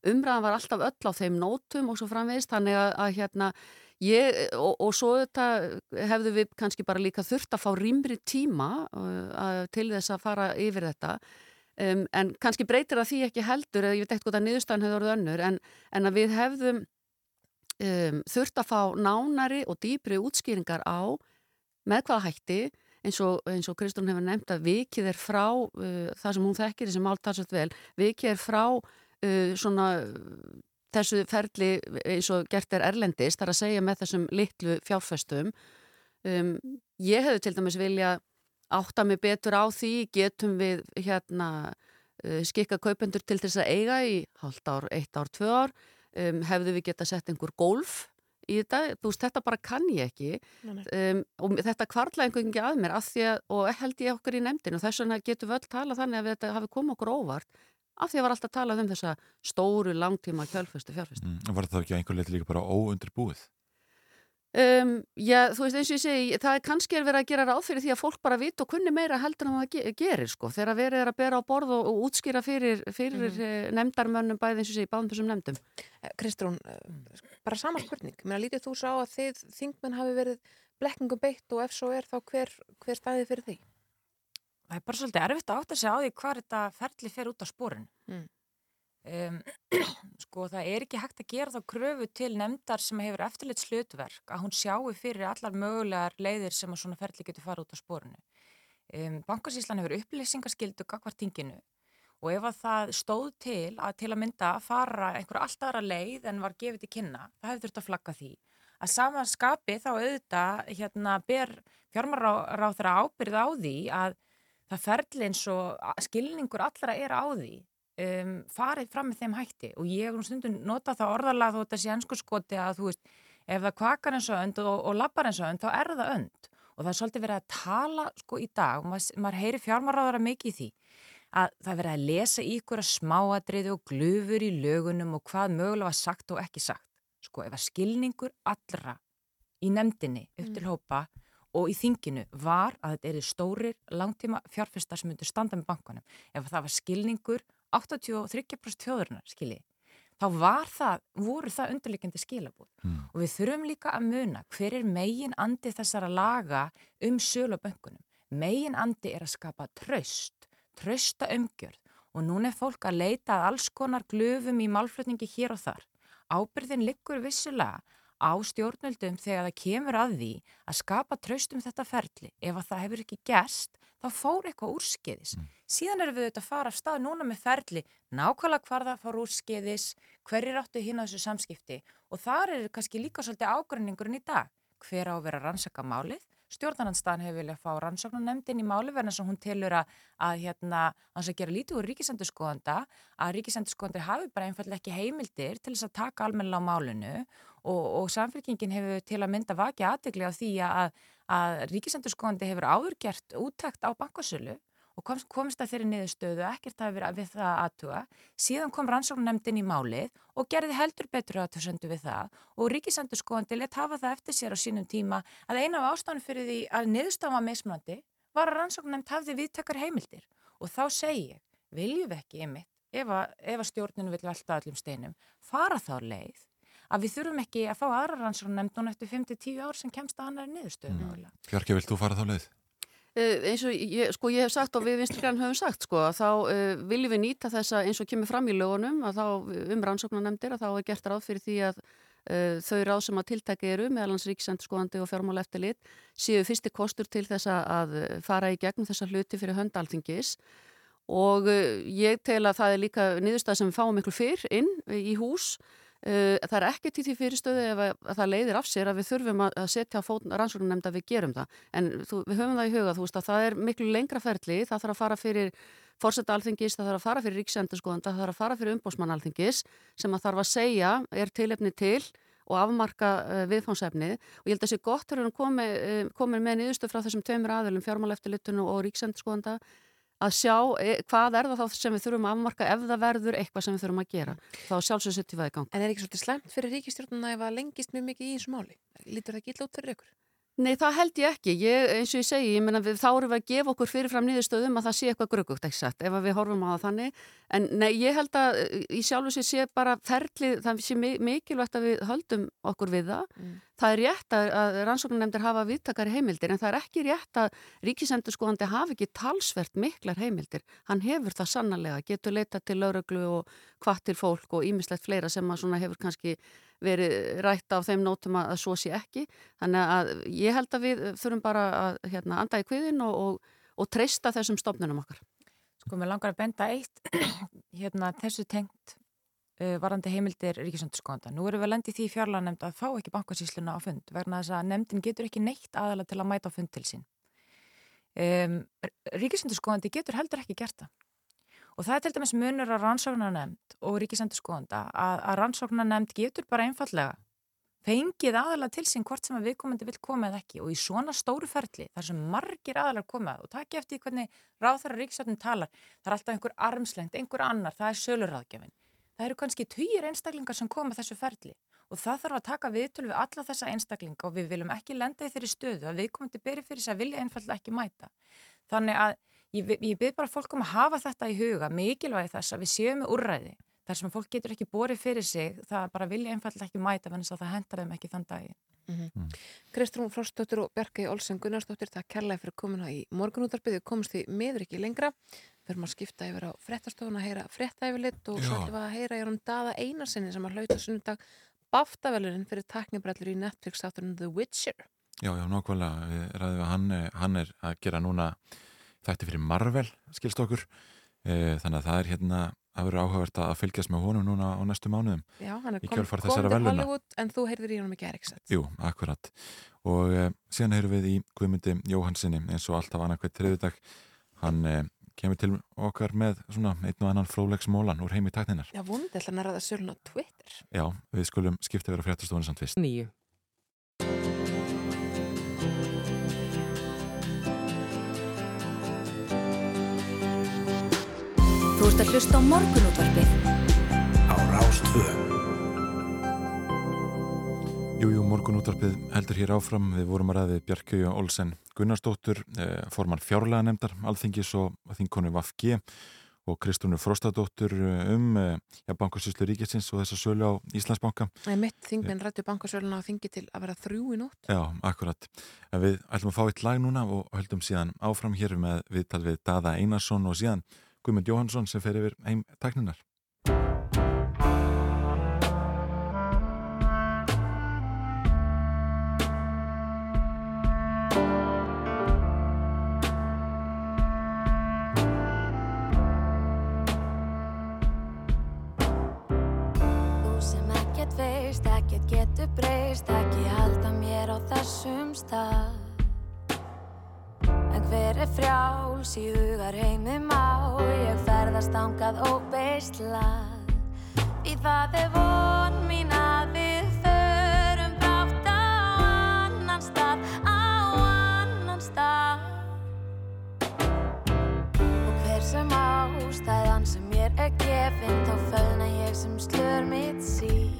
umræðan var alltaf öll á þeim nótum og svo framvegist þannig að, að hérna ég og, og svo þetta hefðu við kannski bara líka þurft að fá rýmri tíma uh, til þess að fara yfir þetta. Um, en kannski breytir það því ekki heldur eða ég veit ekkert hvort að niðurstæðan hefur orðið önnur en, en að við hefðum um, þurft að fá nánari og dýbri útskýringar á með hvaða hætti eins og, og Kristún hefur nefnt að vikið er frá uh, það sem hún þekkir þessi mál talsvægt vel, vikið er frá uh, svona þessu ferli eins og gert er erlendist, þar að segja með þessum litlu fjárfestum. Um, ég hefði til dæmis vilja átta mig betur á því, getum við hérna uh, skikka kaupendur til þess að eiga í halvt ár, eitt ár, tvö ár, um, hefðu við geta sett einhver golf í þetta, þú veist, þetta bara kann ég ekki. Um, og þetta kvarla einhvern veginn að mér að því að, og held ég okkur í nefndinu og þess vegna getum við öll tala þannig að þetta hafi komið okkur óvart af því að var alltaf talað um þessa stóru langtíma kjölfestu fjárfestu. Mm, var það ekki einhver leiti líka bara óundirbúið? Um, já, þú veist eins og ég segi, það er kannski er verið að gera ráð fyrir því að fólk bara vit og kunni meira heldur en það ge gerir sko, þegar verið er að bera á borð og, og útskýra fyrir, fyrir mm. Nefndarmönnum bæði eins og ég segi, báðum þessum nefndum. Kristrún, eh, bara sama spurning. Mér lítið þú sá að þið þingmenn hafi verið blekkingum beitt og ef svo er þá hver, hver staðið fyrir því? Það er bara svolítið erfitt að átta sig á því hvað þetta ferli fer út á spórun. Mm. Um, sko það er ekki hægt að gera þá kröfu til nefndar sem hefur eftirleitt slutverk að hún sjáu fyrir allar mögulegar leiðir sem að svona ferli getur fara út á spórunu. Um, Bankasíslan hefur upplýsingaskildu gagvart tinginu og ef að það stóð til að til að mynda að fara einhver allt aðra leið en var gefið til kynna, það hefur þurft að flagga því. Að samanskapi þá auðvitað hérna ber fjármaráð þeirra ábyrð á því að það ferli eins og skilningur allra er á því um, farið fram með þeim hætti. Og ég hef nú stundum notað það orðalega þó þetta sé ennsku skoti að þú veist ef það kvakar eins og önd og, og lappar eins og önd þá er það önd. Og það er svolítið verið að tala sko í dag og maður, maður heyri fjármaráðara mikið í því að það verið að lesa í ykkur að smáadriði og glufur í lögunum og hvað mögulega var sagt og ekki sagt sko ef að skilningur allra í nefndinni upp til hópa og í þinginu var að þetta eru stórir langtíma fjárfestar sem myndur standa með bankanum. Ef það var skilningur 83% þjóðurnar, skilji, þá var það, voru það undirleikandi skilabúð. Mm. Og við þurfum líka að muna hver er megin andi þessara laga um sölu á bankunum. Megin andi er að skapa tröst, trösta umgjörð og núna er fólk að leita að alls konar glöfum í málflutningi hér og þar. Ábyrðin liggur vissulega á stjórnöldum þegar það kemur að því að skapa tröst um þetta ferli. Ef að það hefur ekki gerst, þá fór eitthvað úrskeiðis. Mm. Síðan erum við auðvitað að fara af stað núna með ferli, nákvæmlega hvar það fór úrskeiðis, hverjir áttu hinn á þessu samskipti og þar er kannski líka svolítið ágreiningurinn í dag. Hver á að vera rannsaka málið? Stjórnarnanstaðan hefur viljað fá rannsóknarnemndin í máli verðan sem hún telur að, að hérna, hans að gera lítið úr ríkisendurskoðanda að ríkisendurskoðandi hafi bara einfallega ekki heimildir til þess að taka almenna á málinu og, og samfélkingin hefur til að mynda vakið aðdegli á því að, að ríkisendurskoðandi hefur áðurgjert úttækt á bankasölu og kom, komist að þeirri niðurstöðu ekkert að vera við það aðtuga. Síðan kom rannsóknarnemndin í málið og gerði heldur betur aðtöðsöndu við það og ríkisendurskoðandi let hafa það eftir sér á sínum tíma að eina af ástæðan fyrir því að niðurstafa meðsmlandi var að rannsóknarnemnd hafði viðtakar heimildir og þá segi ég, viljum við ekki ymmið ef að, stjórninu vil velta öllum steinum, fara þá leið að við þurfum ekki að fá aðra rannsóknarnemnd núna eftir 5-10 ár sem kemst að annari niðurstöðu. Mm. Björki, vilt þú fara þá leið? Uh, eins og ég, sko, ég hef sagt og við vinstri höfum sagt sko, að þá uh, viljum við nýta þessa eins og kemur fram í lögunum að þá um rannsóknarnemndir að þá er gert ráð fyrir því að uh, þau ráð sem að tiltæki eru meðalans ríkisendurskoðandi og fjármála eftirlit séu fyrsti kostur til þessa að fara í gegnum þessa hluti fyrir höndalþingis og ég tel að það er líka niðurstað sem fáum miklu fyrr inn í hús Uh, það er ekki til því fyrirstöðu ef að, að það leiðir af sér að við þurfum að, setja á rannsóknum nefnd að við gerum það. En þú, við höfum það í huga, þú veist að það er miklu lengra ferli, það þarf að fara fyrir fórsetta alþingis, það þarf að fara fyrir ríksendurskoðan það þarf að fara fyrir umbósmann alþingis sem að þarf að segja er tilefni til og afmarka uh, viðfánsefnið og ég held að sé gott að við komið uh, komi með niðurstöð frá þessum tveimur aðilum fjármáleftilitun og ríksendurskoðanda að sjá e, hvað er það þá sem við þurfum að afmarka ef það verður eitthvað sem við þurfum að gera þá sjálfsög setjum við það í gang En er ekki svolítið slemt fyrir ríkistjórnuna ef að lengist mjög mikið í þessu máli? Lítur það ekki illa út fyrir ykkur? Nei, það held ég ekki. Ég, eins og ég segi, ég menna, þá erum við að gefa okkur fyrirfram niðurstöðum að það sé eitthvað gröggugt, satt, ef við horfum á það þannig. En nei, ég held að í sjálf og sé bara ferlið, það sé mikilvægt að við höldum okkur við það. Mm. Það er rétt að, rannsóknarnemndir hafa viðtakari heimildir, en það er ekki rétt að ríkisendurskóðandi hafi ekki talsvert miklar heimildir. Hann hefur það sannarlega, getur leita til lauruglu og hvað til fólk og ímislegt fleira sem hefur kannski verið rætt á þeim nótum að, svo sé ekki. Þannig að ég held að við þurfum bara að hérna, anda í kviðin og, og, og treysta þessum stofnunum okkar. Sko, mér langar að benda eitt, hérna, þessu tengt varandi heimildir Ríkisöndarskóðanda. Nú erum við lendið því fjárlanemnd að fá ekki bankasísluna á fund, verna þess að nefndin getur ekki neitt aðala til að mæta á fund til sín. Um, Ríkisöndarskóðandi getur heldur ekki gert það. Og það er til dæmis munur að rannsóknarnemnd og ríkisendurskóðanda að, að rannsóknarnemnd getur bara einfallega fengið aðalega til sín hvort sem að viðkomandi vil koma eða ekki og í svona stóru ferli þar sem margir aðalega koma og takk eftir hvernig ráðþara ríkisjöfnum talar það er alltaf einhver armslengt, einhver annar það er söluráðgjafin. Það eru kannski tugir einstaklingar sem koma þessu ferli og það þarf að taka viðtölu við alla þessa einstaklinga og við viljum ekki lenda í þeirri stöðu að viðkomandi beri fyrir þess að vilja einfallega ekki mæta. Þannig að ég, ég byrð bara fólk um að hafa þetta í huga, mikilvægi þess að við séum með úrræði þar sem fólk getur ekki borið fyrir sig, það bara vilja einfallega ekki mæta þannig að það hendar þeim ekki þann dagi. Mm -hmm. Kristrún Frostóttur og Bjarki Olsen Gunnarsdóttir, það kærlega fyrir komuna í morgunútarbið, við komumst því meður ekki lengra við erum að skipta yfir á frettastofun að heyra frettæfilitt og svo ætlum við að heyra í honum Dada Einarsinni sem að hlauta sunnundag baftavelurinn fyrir taknibrellur í Netflix átturinn The Witcher. Já, já, nokkvæmlega, við ræðum að hann, hann er að gera núna þætti fyrir Marvel, skilst okkur. E, þannig að það er hérna að vera áhugavert að fylgjast með honum núna á næstu mánuðum Já, hann er komið til Hollywood en þú heyrðir í honum ekki Eriksson Jú, akkurat. Og e, síðan heyrum við í Guðmundi Jóhansinni eins og alltaf annarkvæmt þriðudag hann e, kemur til okkar með svona einn og annan frólegsmólan úr heimi takninar Já, vonandi ætla hann að ræða sölun á Twitter. Já, við skulum skipta yfir á fréttastofunni samt fyrst. Nýju Þú ert að hlusta á morgunútvarpið. Á Rástvö. Jú, jú, morgunútvarpið heldur hér áfram. Við vorum að ræði Bjarki og Olsen Gunnarsdóttur, eh, formann fjárlega nefndar, alþingis og þingkonu Vafgi og Kristúnu Frostadóttur um eh, ja, bankasýslu ríkisins og þessa sölu á Íslandsbanka. Það er mitt þingminn rættu bankasöluna á þingi til að vera þrjú í nótt Já, akkurat. En við ætlum að fá eitt lag núna og höldum síðan áfram hér með viðtal við Dada Einarsson og síðan Guðmund Jóhansson sem fer yfir heim tækninar. Getur breyst, ekki halda mér á þessum stað. En hver er frjáls í hugar heimi má, ég ferðast ángað óbeislað. Í það er von mín að við förum brátt á annan stað, á annan stað. Og hver sem ástæðan sem mér er gefin þá fölna ég sem slör mitt sí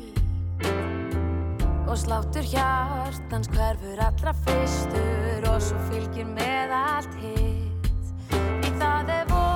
og sláttur hjartans hverfur allra fyrstur og svo fylgir með allt hitt. Í það er vonum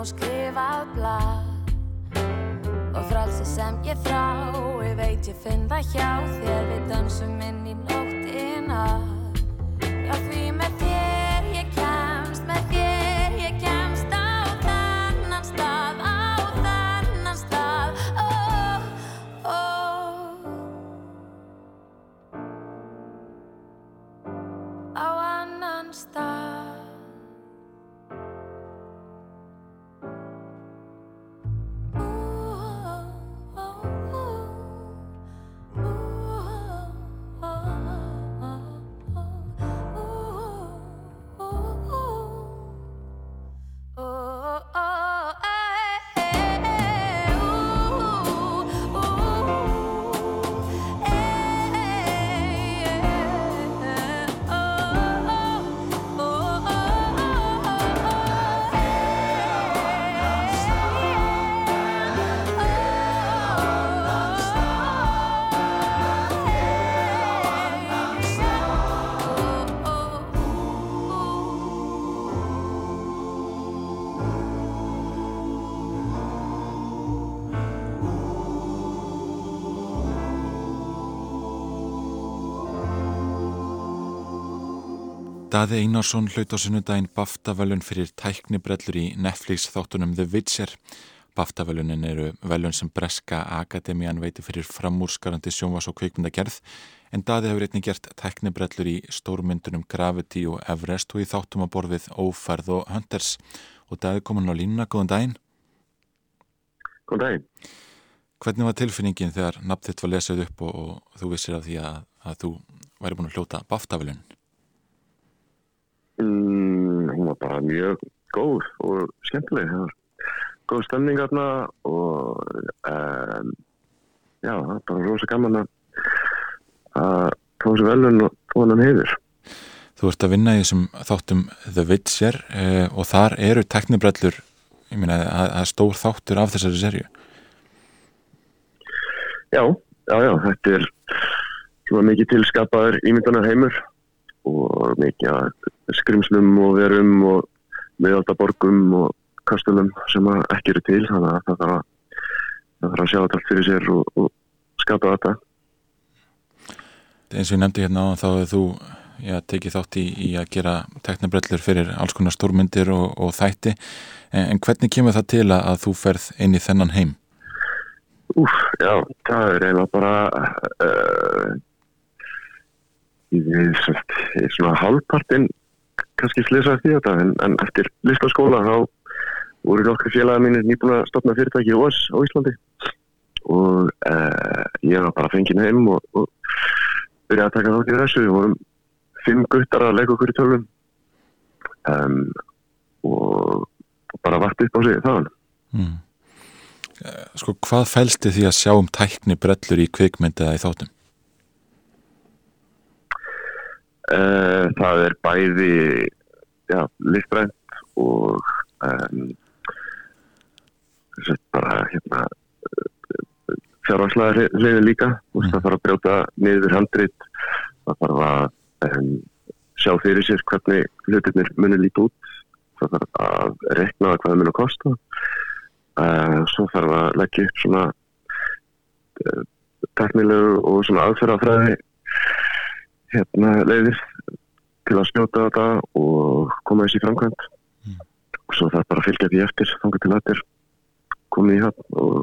og skrifað blað. Og frelsi sem ég þrái veit ég finn það hjá þér. Við dansum inn í nóttina. Já því Daði Einarsson hlaut á sunnudaginn BAFTA-velun fyrir tæknibrellur í Netflix þáttunum The Witcher. BAFTA-velunin eru velun sem Breska Akademian veiti fyrir framúrskarandi sjónvas og kveikmyndagerð en Daði hefur einnig gert tæknibrellur í stórmyndunum Gravity og Everest og í þáttum að borfið Óferð og Hunters. Og Daði komin á línuna, góðan daginn. Góðan daginn. Hvernig var tilfinningin þegar nafn þitt var lesið upp og, og þú vissir af því að, að þú væri búin að hljóta BAFTA-velunin? Mm, hún var bara mjög góð og skemmtileg. Góð stemning aðna og um, já, það var bara rosa gaman að tóða sér velun og tóða hann hefur. Þú ert að vinna í þessum þáttum The Witcher eh, og þar eru teknibrellur, að, að stór þáttur af þessari serju. Já, já, já, þetta er mikið tilskapaður ímyndanar heimur og mikið að skrimslum og verum og miðaldaborgum og kastulum sem ekki eru til þannig að það þarf að, það þarf að sjá þetta allt fyrir sér og, og skapa þetta eins og ég nefndi hérna á þá hefur þú já, tekið þátt í, í að gera teknibrellur fyrir alls konar stórmyndir og, og þætti en, en hvernig kemur það til að, að þú ferð inn í þennan heim? Úf, já, það er eiginlega bara uh, ég er svona halvpartinn kannski slisaði því þetta en, en eftir listaskóla þá voru nokkru félaga mínir nýbúin að stopna fyrirtæki í OS á Íslandi og uh, ég var bara fengið heim og, og byrjaði að taka þátt í þessu við vorum fimm guttar að leika okkur í tölvum um, og bara vart upp á sig þaðan mm. Sko hvað fælsti því að sjá um tækni brellur í kvikmyndi eða í þáttum? Uh, það er bæði já, listrænt og um, bara hérna fjárvarslega reyði líka. Mm. það þarf að brjóta niður handrit. Það þarf að um, sjá fyrir sér hvernig hlutirnir munir líti út. Það þarf að rekna hvað það munir að kosta. Uh, svo þarf að leggja upp svona uh, teknilegu og svona aðferðafræði hérna leiðir til að skjóta þetta og koma þessi framkvæmt mm. og svo það bara fylgja því eftir þangar til er komið í hann og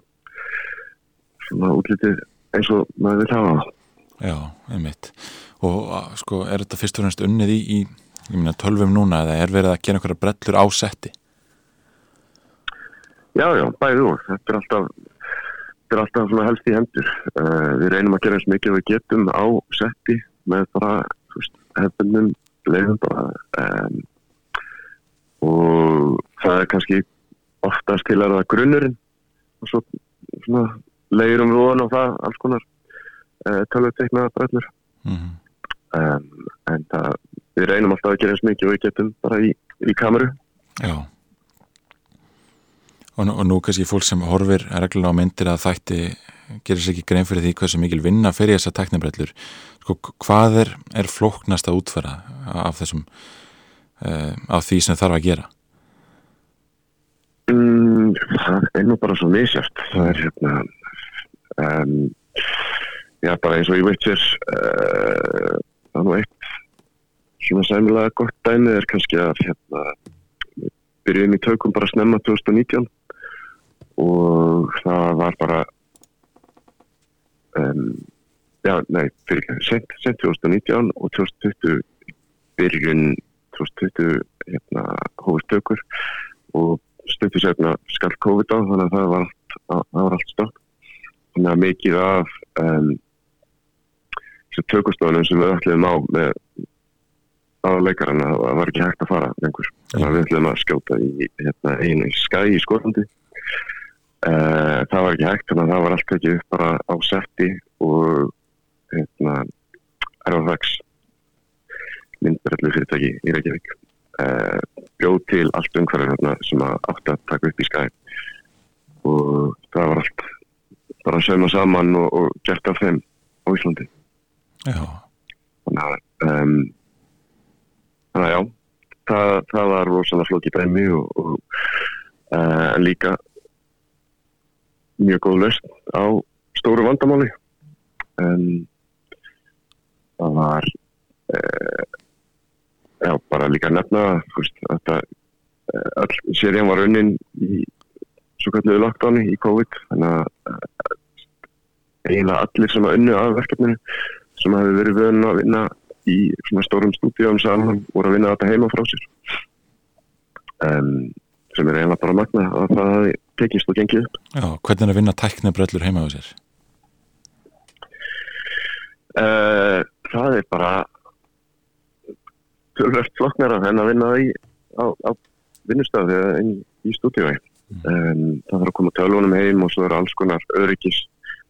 svona útlitið eins og maður vil hafa Já, einmitt. Og sko, er þetta fyrst og fremst unnið í, í ég meina, tölvum núna eða er verið að gera einhverja brellur á setti? Já, já, bæðið úr þetta er alltaf þetta er alltaf svona helst í hendur. Uh, við reynum að gera eins mikið við getum á setti með bara hefðunum leiðum bara um, og það er kannski oftast til að það er grunnurinn. Og svo svona leiðum við ofan á það alls konar uh, tölvutekna brellur. Mm -hmm. um, en það við reynum alltaf að gera eins mikið við getum bara í, í kameru. Já og, og nú kannski fólk sem horfir reglulega á myndir að þætti gerir sér ekki grein fyrir því hversu mikil vinna fyrir þessa teknibrellur sko, hvað er, er flóknast að útfæra af þessum uh, af því sem þarf að gera? Mm, það er nú bara svo misjátt það er hérna um, já bara eins og ég veit sér uh, það er nú eitt svona sæmilega gott dæmið er kannski að hérna byrjuðum í tökum bara snemma 2019 og það var bara um, já, nei, fyrir sent, sent 2019 og 2020 byrjun 2020 hérna hófust tökur og stöttu sérna skall COVID á þannig að það var allt, það var allt stopp. Þannig að mikið af um, tökustofunum sem við ætlum á með aðleikarana það var ekki hægt að fara lengur. Þannig að við ætlum að skjóta í hérna, einu skæ í Skólandi uh, það var ekki hægt þannig að það var allt ekki upp bara á setti og hérna RFX myndbrellu fyrirtæki í Reykjavík uh, bjóð til allt umhverfið hérna, sem átti að taka upp í skæ. Og það var allt bara að sauma saman og, og gert af þeim á Íslandi. Já. Þannig að um, þannig að já það, það var rosalega flókið dæmi og, og uh, líka mjög góð löst á stóru vandamáli. En það var uh, já bara líka að nefna þú veist, þetta eh, all serían var unnin í svo kalluðu lockdowni í COVID þannig að eh, eiginlega allir sem að unnu af verkefninu sem hafi verið vöðun að vinna í svona stórum stúdíum voru að vinna þetta heima frá sér. Um, sem er eiginlega bara magna að það tekist og gengið upp. Já, hvernig er að vinna tæknibröllur heima á sér? uh, það er bara tölvöld flokknara en að vinna í, á, á vinnustöðu eða inn í stúdíu um, það þarf að koma tölvunum heim og svo eru alls konar öryggis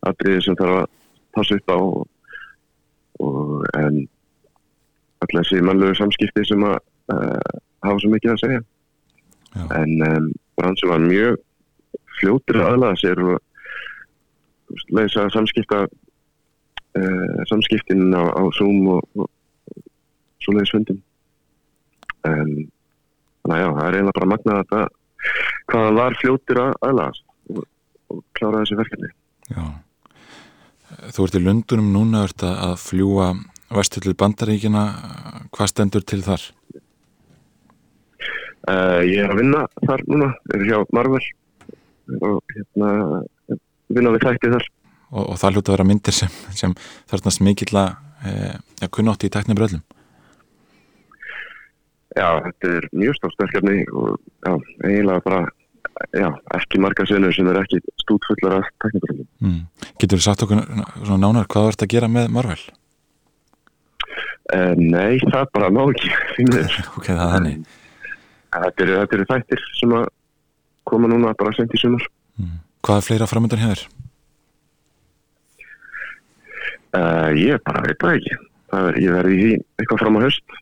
atriði sem þarf að passa upp á og, og en alltaf þessi mannlegu samskipti sem að uh, hafa svo mikið að segja Já. en um, bransi var mjög fljótur aðlaða sér og leysa samskipta uh, samskiptin á, á Zoom og, og, svo leiðis fundin en þannig að já, það er eiginlega bara magnað að það hvað hann var fljótur að aðlaðast og, og klára þessi verkefni Já. Þú ert í Lundunum núna, að fljúa vesturlið bandaríkina, hvað stendur til þar? Uh, ég er að vinna þar núna, er hjá Marvel og hérna vinna við þætti þar. Og, og það hljóta að vera myndir sem, sem þarnast mikill að e, kunnátti í teknibröllum. Já, þetta er mjög stórt verkefni og já, eiginlega bara já, ekki marga senur sem er ekki stútfullar af teknibröllum. Mm. Getur þú sagt okkur svona nánar hvað ert að gera með Marvel? Uh, nei, það bara má ekki ok, það er þannig. Þetta eru, þetta eru þættir sem að koma núna bara sent í sumar. Mm. Hvað er fleira framöndan hér? Uh, ég bara veit það ekki. Það er, ég verði í því eitthvað fram á höst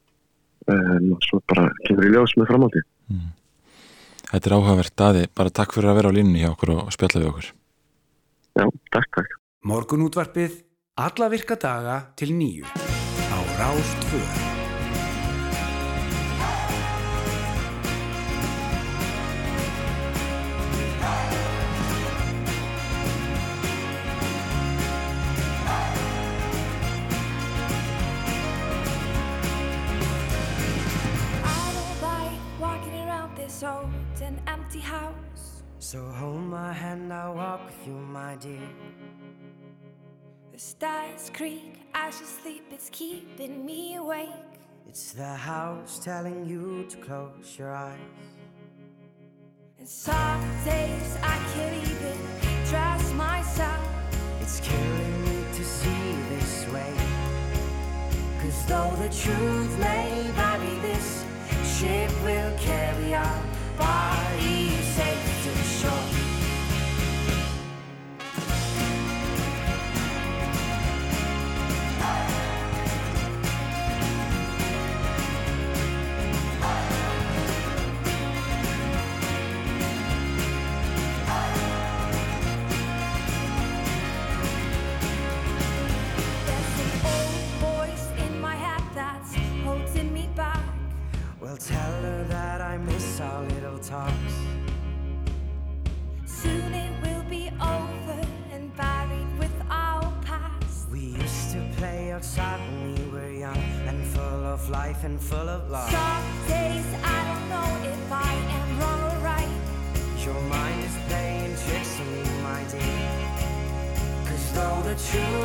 um, og svo bara kemur í ljós með framhaldi. Mm. Þetta er áhugavert daði, bara takk fyrir að vera á línni hjá okkur og spjalla við okkur. Já, takk, takk. Morgun útvarpið, alla virka daga til nýju á Rástföð. So hold my hand, I'll walk with you, my dear. The stars creak as you sleep, it's keeping me awake. It's the house telling you to close your eyes. And some days I can't even trust myself. It's killing me to see this way. Cause though the truth may vary, this ship will carry our bodies safe full of love. Some days I don't know if I am wrong or right. Your mind is playing tricks on me, my dear. Cause though the truth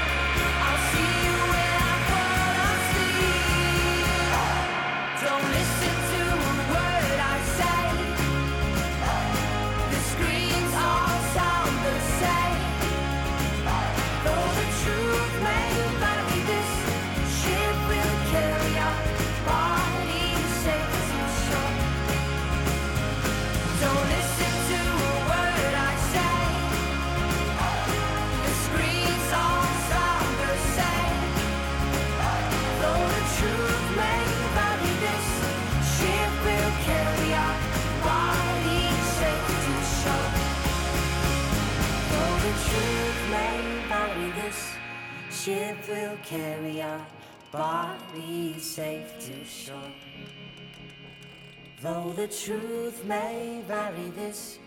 Though the truth may vary, this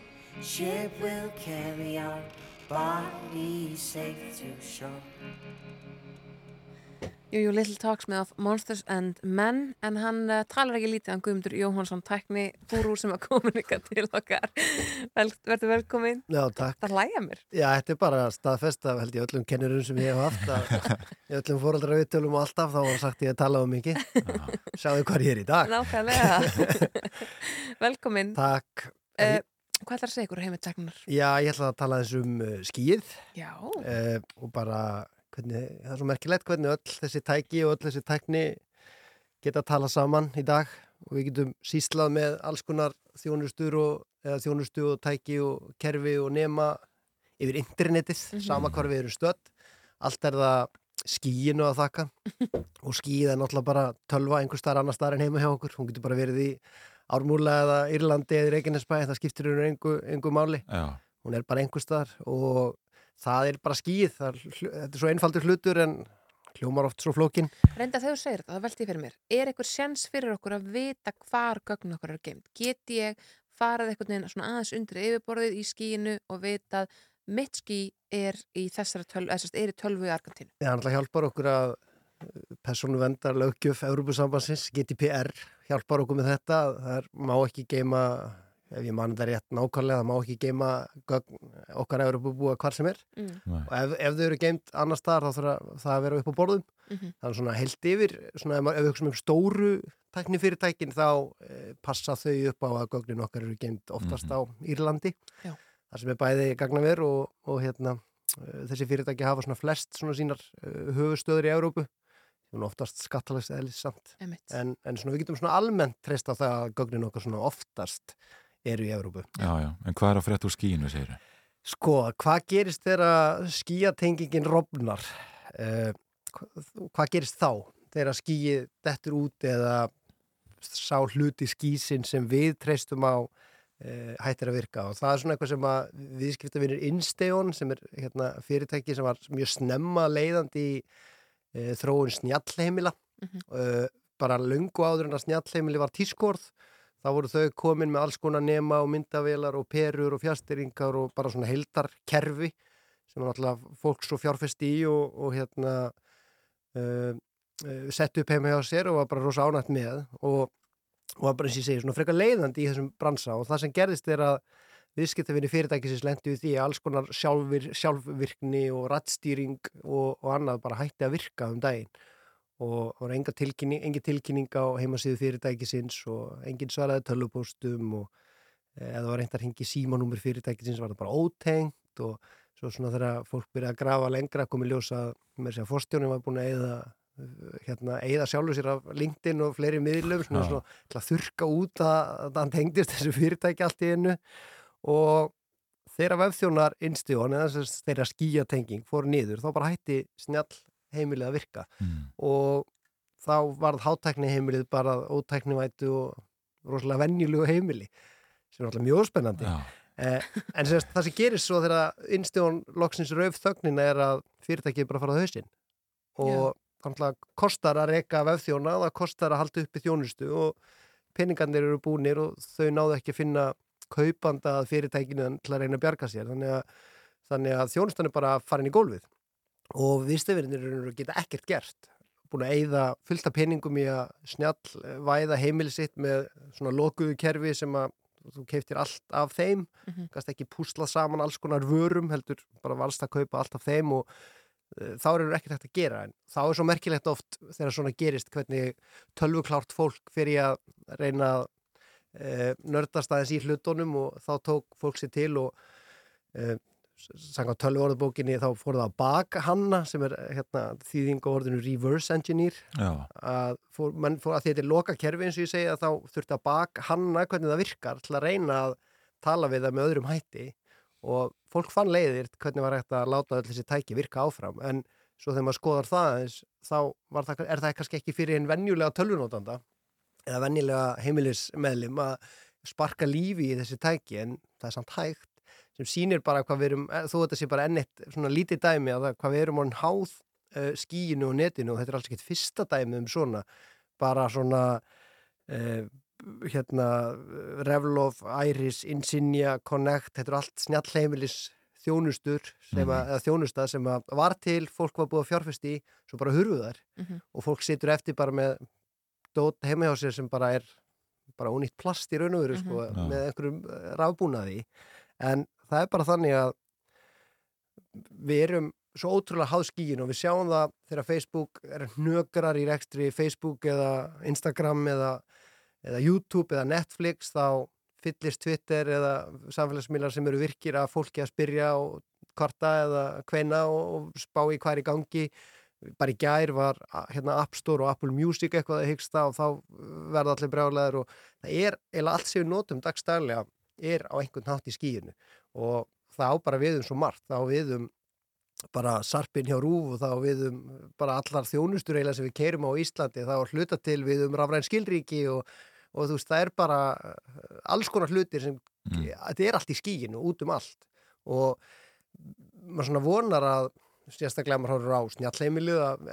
ship will carry our bodies safe to shore. Jú, jú, Little Talks með Monsters and Men en hann uh, talar ekki lítið hann Guðmundur Jóhansson tækni fúrú sem að komin ykkar til okkar. Vel, Verður velkomin. Já, takk. Það hlæja mér. Já, þetta er bara staðfest af held ég öllum kennurum sem ég hef haft að í öllum fóraldra viðtölum og alltaf þá var sagt ég að tala um mikið. Sjáðu hvað ég er í dag. Nákvæmlega. Velkomin. Takk. Uh, Hvað ætlar að segja ykkur heimið teknar? Já, ég ætla að tala eins um uh, skíið Já. Uh, og bara hvernig, það er svo merkilegt hvernig öll þessi tæki og öll þessi tækni geta að tala saman í dag. Og við getum síslað með alls konar þjónustur og, eða þjónustu og tæki og kerfi og nema yfir internetið, Mhm. sama hvar við erum stödd. Allt er það skíinu að þakka. Og skíið er náttúrulega bara tölva einhver staðar annar staðar en heima hjá okkur. Hún getur bara verið í Ármúla eða Írlandi eða Reykjanesbæ, það skiptir hún engu, engu máli. Já. hún er bara einhver staðar og það er bara það er, þetta er svo einfaldur hlutur en hljómar oft svo flókin. Reynda þegar þú segir þetta, það velti ég fyrir mér Er eitthvað sjens fyrir okkur að vita hvar gögn okkur er geimt? Get ég farið einhvern veginn svona aðeins undir yfirborðið í skíinu og vitað mitt skí er í þessari tölvu, er í tölvu í Argentínu? Það náttúrulega hjálpar okkur að persónu vendar löggjöf Európusambansins, GDPR hjálpar okkur með þetta, það er, má ekki geima, ef ég mann þetta rétt nákvæmlega, það má ekki geima gögn, okkar Európubúa hvar sem er. Mm. og ef, ef þau eru geimt annar staðar þá þarf það að vera upp á borðum. Mhm. þannig svona heilt yfir, svona ef, við hugsaum um stóru tæknifyrirtækin þá e, passa þau upp á að gögnin okkar eru geimt oftast á Írlandi. Já. það sem er bæði gagnaver og, og hérna e, þessi fyrirtæki hafa svona flest svona sínar e, höfustöður í Európu er oftast skattalags eðlis samt en, en svona við getum svona almennt treyst á það að gögnin okkar svona oftast eru í Európu Já, já, en hvað er að frétta úr skíinu, segir þau? Sko, hvað gerist þegar skíatengingin rofnar? Uh, hvað gerist þá? Þegar skíið dettur út eða sá hluti skísin sem við treystum á uh, hættir að virka og það er svona eitthvað sem að viðskiptavinir Insteon sem er hérna, fyrirtæki sem var mjög snemma leiðandi í uh, þróun snjallheimila uh, bara lungu áður en að snjallheimili var tískorð þá voru þau komin með alls konar nema og myndavélar og perur og fjastýringar og bara svona heildarkerfi sem náttúrulega fólk svo fjárfesti í og, og hérna uh, uh, sett upp heima hjá sér og var bara rosa ánætt með og, og var bara eins og ég segi svona frekar leiðandi í þessum bransa. Og það sem gerðist er að viðskiptafinni fyrirtækisins lendu í því að alls konar sjálfvir, sjálfvirkni og rattstýring og, og annað bara hætti að virka um daginn og var enga tilkynning, engi tilkynning á heimasíðu fyrirtækisins og engin svaraði tölvupóstum og eða var reyndar hengi símanúmur fyrirtækisins var það bara ótengt og svo svona þegar fólk byrjaði að grafa lengra komið ljósa með þess að fórstjónin var búin að eða hérna, eða sjálfur sér af LinkedIn og fleiri miðlum svona, svona, að þurka út að, að hann tengdist þessu fyrirtæki allt í einu. Og þeirra vefþjónar innstíðan eða að þeirra skíatenging fór niður þá bara hætti snjall heimilið að virka. Mm. og þá varð hátækni heimilið bara ótæknivættu og rosalega venjulegu heimili sem er alltaf mjög spennandi eh, en sérst, það sem gerist svo þegar innstjón loksins rauf þögnina er að fyrirtækið bara farað hausinn. Og þannig kostar að reka vefþjóna það kostar að halda upp í þjónustu og peningarnir eru búnir og þau náðu ekki að finna kaupanda að fyrirtækinu til að reyna að bjarga sér. Þannig að, þannig að þjónustan er bara farin í gólfið og viðstefirinnir geta ekkert gert. Búin að eyða fullta peningum í að snjall eh, væða heimili sitt með svona lokuðu kerfi sem að þú keiftir allt af þeim. Mhm. gast ekki púslað saman alls konar vörum heldur bara valst að kaupa allt af þeim og uh, þá eru ekkert hægt að gera. En þá er svo merkilegt oft þegar svona gerist hvernig tölvuklárt fólk fyrir að reyna að uh, nördast aðeins í hlutunum og þá tók fólk sér til og uh, sanga tölvuorðabókinni þá fór það að baka hanna sem er hérna, þýðing á orðinu reverse engineer. Að, fór, mann, fór, að þetta er loka kerfi eins og ég segi að þá þurfti að baka hanna hvernig það virkar til að reyna að tala við það með öðrum hætti. Og fólk fann leiðir hvernig var hægt að láta öll þessi tæki virka áfram. En svo þegar maður skoðar það eins, þá það, er það kannski ekki fyrir einn venjulega tölvunótanda eða venjulega heimilismeðlim að sparka lífi í þessi tæki en það er samt hægt sem sýnir bara hvað við erum, eh, þó þetta sé bara ennitt svona lítið dæmi að hvað við erum orðin háð uh, skíinu og netinu og þetta er alls ekkert fyrsta dæmi um svona bara svona uh, hérna Revlov, Iris, Insignia, Connect þetta eru allt snjallheimilis þjónustur sem að, eða þjónusta sem að var til, fólk var búið að fjárfesti í svo bara hurfuðar Mhm. og fólk situr eftir bara með dót heima hjá sér sem bara er bara ónýtt plast í raun og veru sko, Mhm. Já. með einhverjum eh, rafbúnaði en það er bara þannig að við erum svo ótrúlega háð skíin og við sjáum það þegar Facebook er hnökrar í rekstri Facebook eða Instagram eða, eða YouTube eða Netflix þá fyllist Twitter eða samfélagsmiðlar sem eru virkir að fólki að spyrja og kvarta eða kveina og, spá í hvað er í gangi. Bara í gær var hérna App Store og Apple Music eitthvað að hyggsta og þá verða allir brjálæður og það er eða allt sem við notum dagstæðlega er á einhvern hátt í skíinu og það á bara við um svo margt. Það á við um bara sarpin hjá Rúf og það á við um bara allar þjónustur eiginlega sem við keirum á Íslandi. Það á hluta til við um rafræn skilríki og, og þú veist það er bara eh, alls konar hlutir sem þetta er allt í skíinu út um allt. Og maður svona vonar að sérstaklega maður horfður á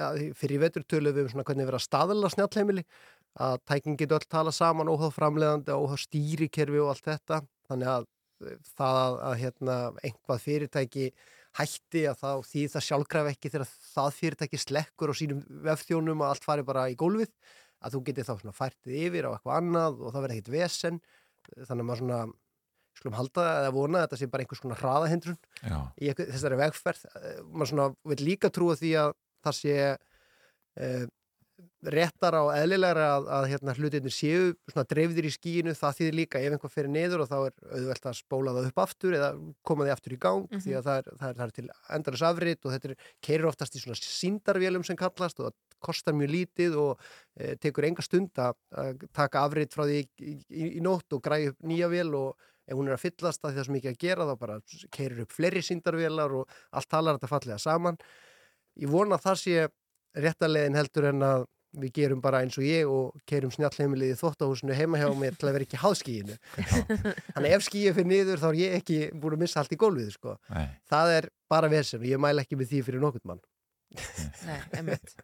að fyrir vetur tölum við um svona hvernig vera að staðla snjallheimili að tækin getur öll tala saman óháð framleiðandi, óháð stýrikerfi og allt þetta. Þannig að eh, það að, að hérna, einhvað fyrirtæki hætti að þá því það sjálfkraf ekki þegar það fyrirtæki slekkur á sínum vefþjónum að allt fari bara í gólfið að þú getur þá svona færtið yfir á eitthvað annað og það verður ekkit vesen. Þannig að maður svona skulum halda eða vona að þetta sé bara einhvers konar hraðahindrun í einhver, þessari vegferð. Eh, maður svona vil líka trúa því að það sé uh, réttar á eðlilegra að, að hérna, hlutinir séu svona dreifðir í skíinu, það þýðir líka ef einhver fyrir niður og þá er auðvelt að spóla það upp aftur eða koma því aftur í gang Mhm. því að það er, það er, það er til endaris afrit og þetta er, keirir oftast í svona síndarvélum sem kallast og það kostar mjög lítið og e, tekur enga stund að taka afrit frá því í, í, í nótt og græði upp nýja vél og ef hún er að fyllast að því það svo mikið að gera þá bara keirir upp fleiri síndarvélar og allt talar þetta fallega saman ég vona að það sé réttalegin heldur en að við gerum bara eins og ég og keirum snjallheimilið í þóttahúsinu heima hjá mér til að vera ekki háð skíinu þannig ef skíið fyrir niður þá er ég ekki búin að missa allt í gólfið sko. Nei. það er bara vesen og ég mæla ekki með því fyrir nokkurt mann Nei, einmitt.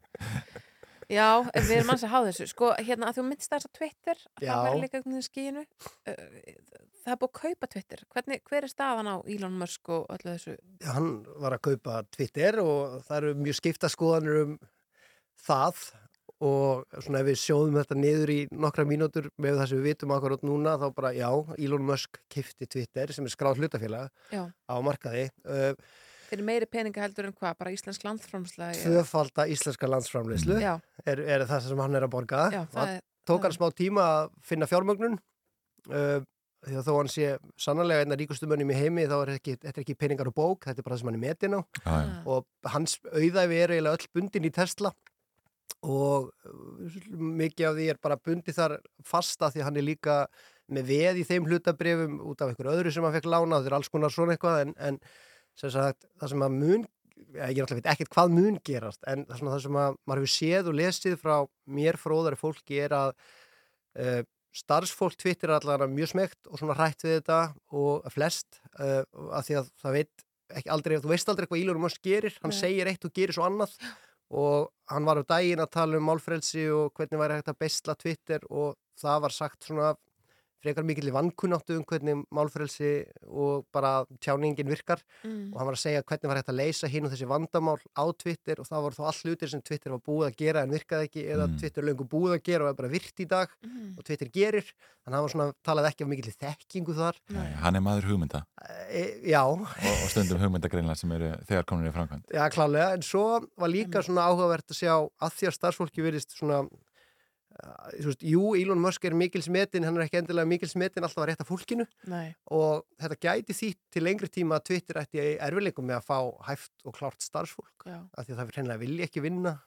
Já, en við erum ansið að hafa þessu. Sko, hérna að þú myndist þess að Twitter, Já. það verður líka í skíinu. Það er búið að kaupa Twitter. Hvernig, hver er staðan á Elon Musk og öllu þessu? hann var að kaupa Twitter og það eru mjög skipta skoðanir um það og svona ef við sjóðum þetta niður í nokkra mínútur með það sem við vitum akkur út núna þá bara já, Elon Musk kifti Twitter sem er skráð hlutafélag Já. á markaði uh, Fyrir meiri peninga heldur en hvað? Bara íslensk landframsla? tvöfalda íslenska landsframleyslu Já. er, er það sem hann er að borga Já, það er- tók hann smá tíma að finna fjármögnun uh, því að þó hann sé sannlega einna ríkustu mönnum í heimi þá er ekki, þetta er ekki peningar og bók þetta er bara það sem hann er metin á já. og hans auðæfi er eiginlega öll bundin í Tesla og uh, mikið af því er bara bundið þar fasta því hann er líka með veð í þeim hlutabrifum út af einhver öðru sem hann fekk lána það er alls konar svona eitthvað en, en sem sagt, það sem að mun ég náttúrulega veit ekkert hvað mun gerast en það, það sem að maður hefur séð og lesið frá mér fróðari fólki er að uh, starfsfólk Twitter er allavega mjög smegt og svona hrætt við þetta og flest uh, að því að það veit ekki aldrei, þú veist aldrei hvað Elon Musk gerir hann Nei. segir eitt og gerir svo annað og hann var á daginn að tala um málfrelsi og hvernig væri hægt að bestla Twitter og það var sagt svona frekar mikill í vankunáttu um hvernig málfrelsi og bara tjáningin virkar. Mm. og hann var að segja hvernig var hægt að leysa hinn og þessi vandamál á Twitter og það voru þá all hlutir sem Twitter var búið að gera en virkaði ekki eða Mm. Twitter löngu búið að gera og er bara virt í dag Mm. og Twitter gerir. Þannig að hann var svona, talaði ekki af mikill þekkingu þar. Nei, hann er maður hugmynda. E, Já, og, og stundum hugmyndagreinlega sem eru þegar komin í framkvæmd. Já, klálega, en svo var líka svona áhugavert að sjá að því að starfsfólki verist svona veist, jú, Elon Musk er mikils metin, hann er ekki endilega mikils metin alltaf að rétta fólkinu Nei. og þetta gæti því til lengri tíma að Twitter ætti erfileikum með að fá hæft og klárt starfsfólk Já. af því að það fyrir hennilega vilja ekki vinna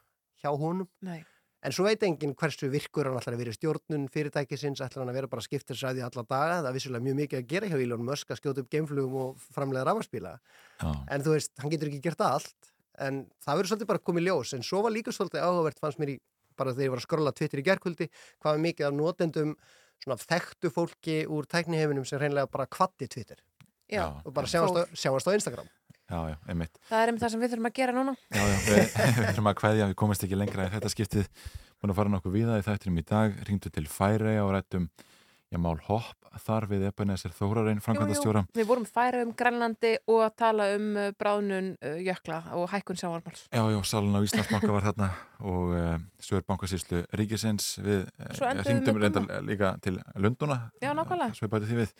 hjá honum Nei. en svo veit enginn hversu virkur hann ætlar að vera í stjórnun fyrirtækisins, ætlar hann að vera bara skiptirsræði alla daga, það er vissulega mjög mikið að gera hjá Elon Musk að skjóta upp geimflugum og framlega rafarspíla en þú veist, hann getur ekki gert allt en það verður svolítið bara komið ljós en svo var líka svolítið áhugavert fannst mér í bara þegar ég var að skrolla Twitter í gerkvöldi hvað var mikið af notendum svona þekktu fólki úr tækniheiminum sem reynlega bara kvatti Twitter Já. og bara sjáast á, sjáast á Instagram. Já, já, einmitt. Það er einmitt það sem við þurfum að gera núna. Já, já, við, við þurfum að kveðja, við komast ekki lengra í þetta skiptið, búin að fara nokkuð við það í þættinum í dag, ringdu til Færeja og rættum, já, mál hopp þar við Ebenezer Þórarinn, framkvæmdastjóra. Við vorum færa um Grænlandi og að tala um uh, bráðnun uh, jökla og hækkun sjávarmáls. Já, já, salun á Íslandsbanka var þarna og uh, Svör bankasýslu Ríkisins við uh, ringdum við reyndar líka til Lunduna Já, nákvæmlega. svo bæti því við.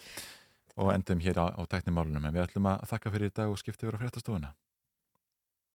Og endum hér á, á tæknimálunum en við ætlum að þakka fyrir í dag og skipta yfir á fréttastofuna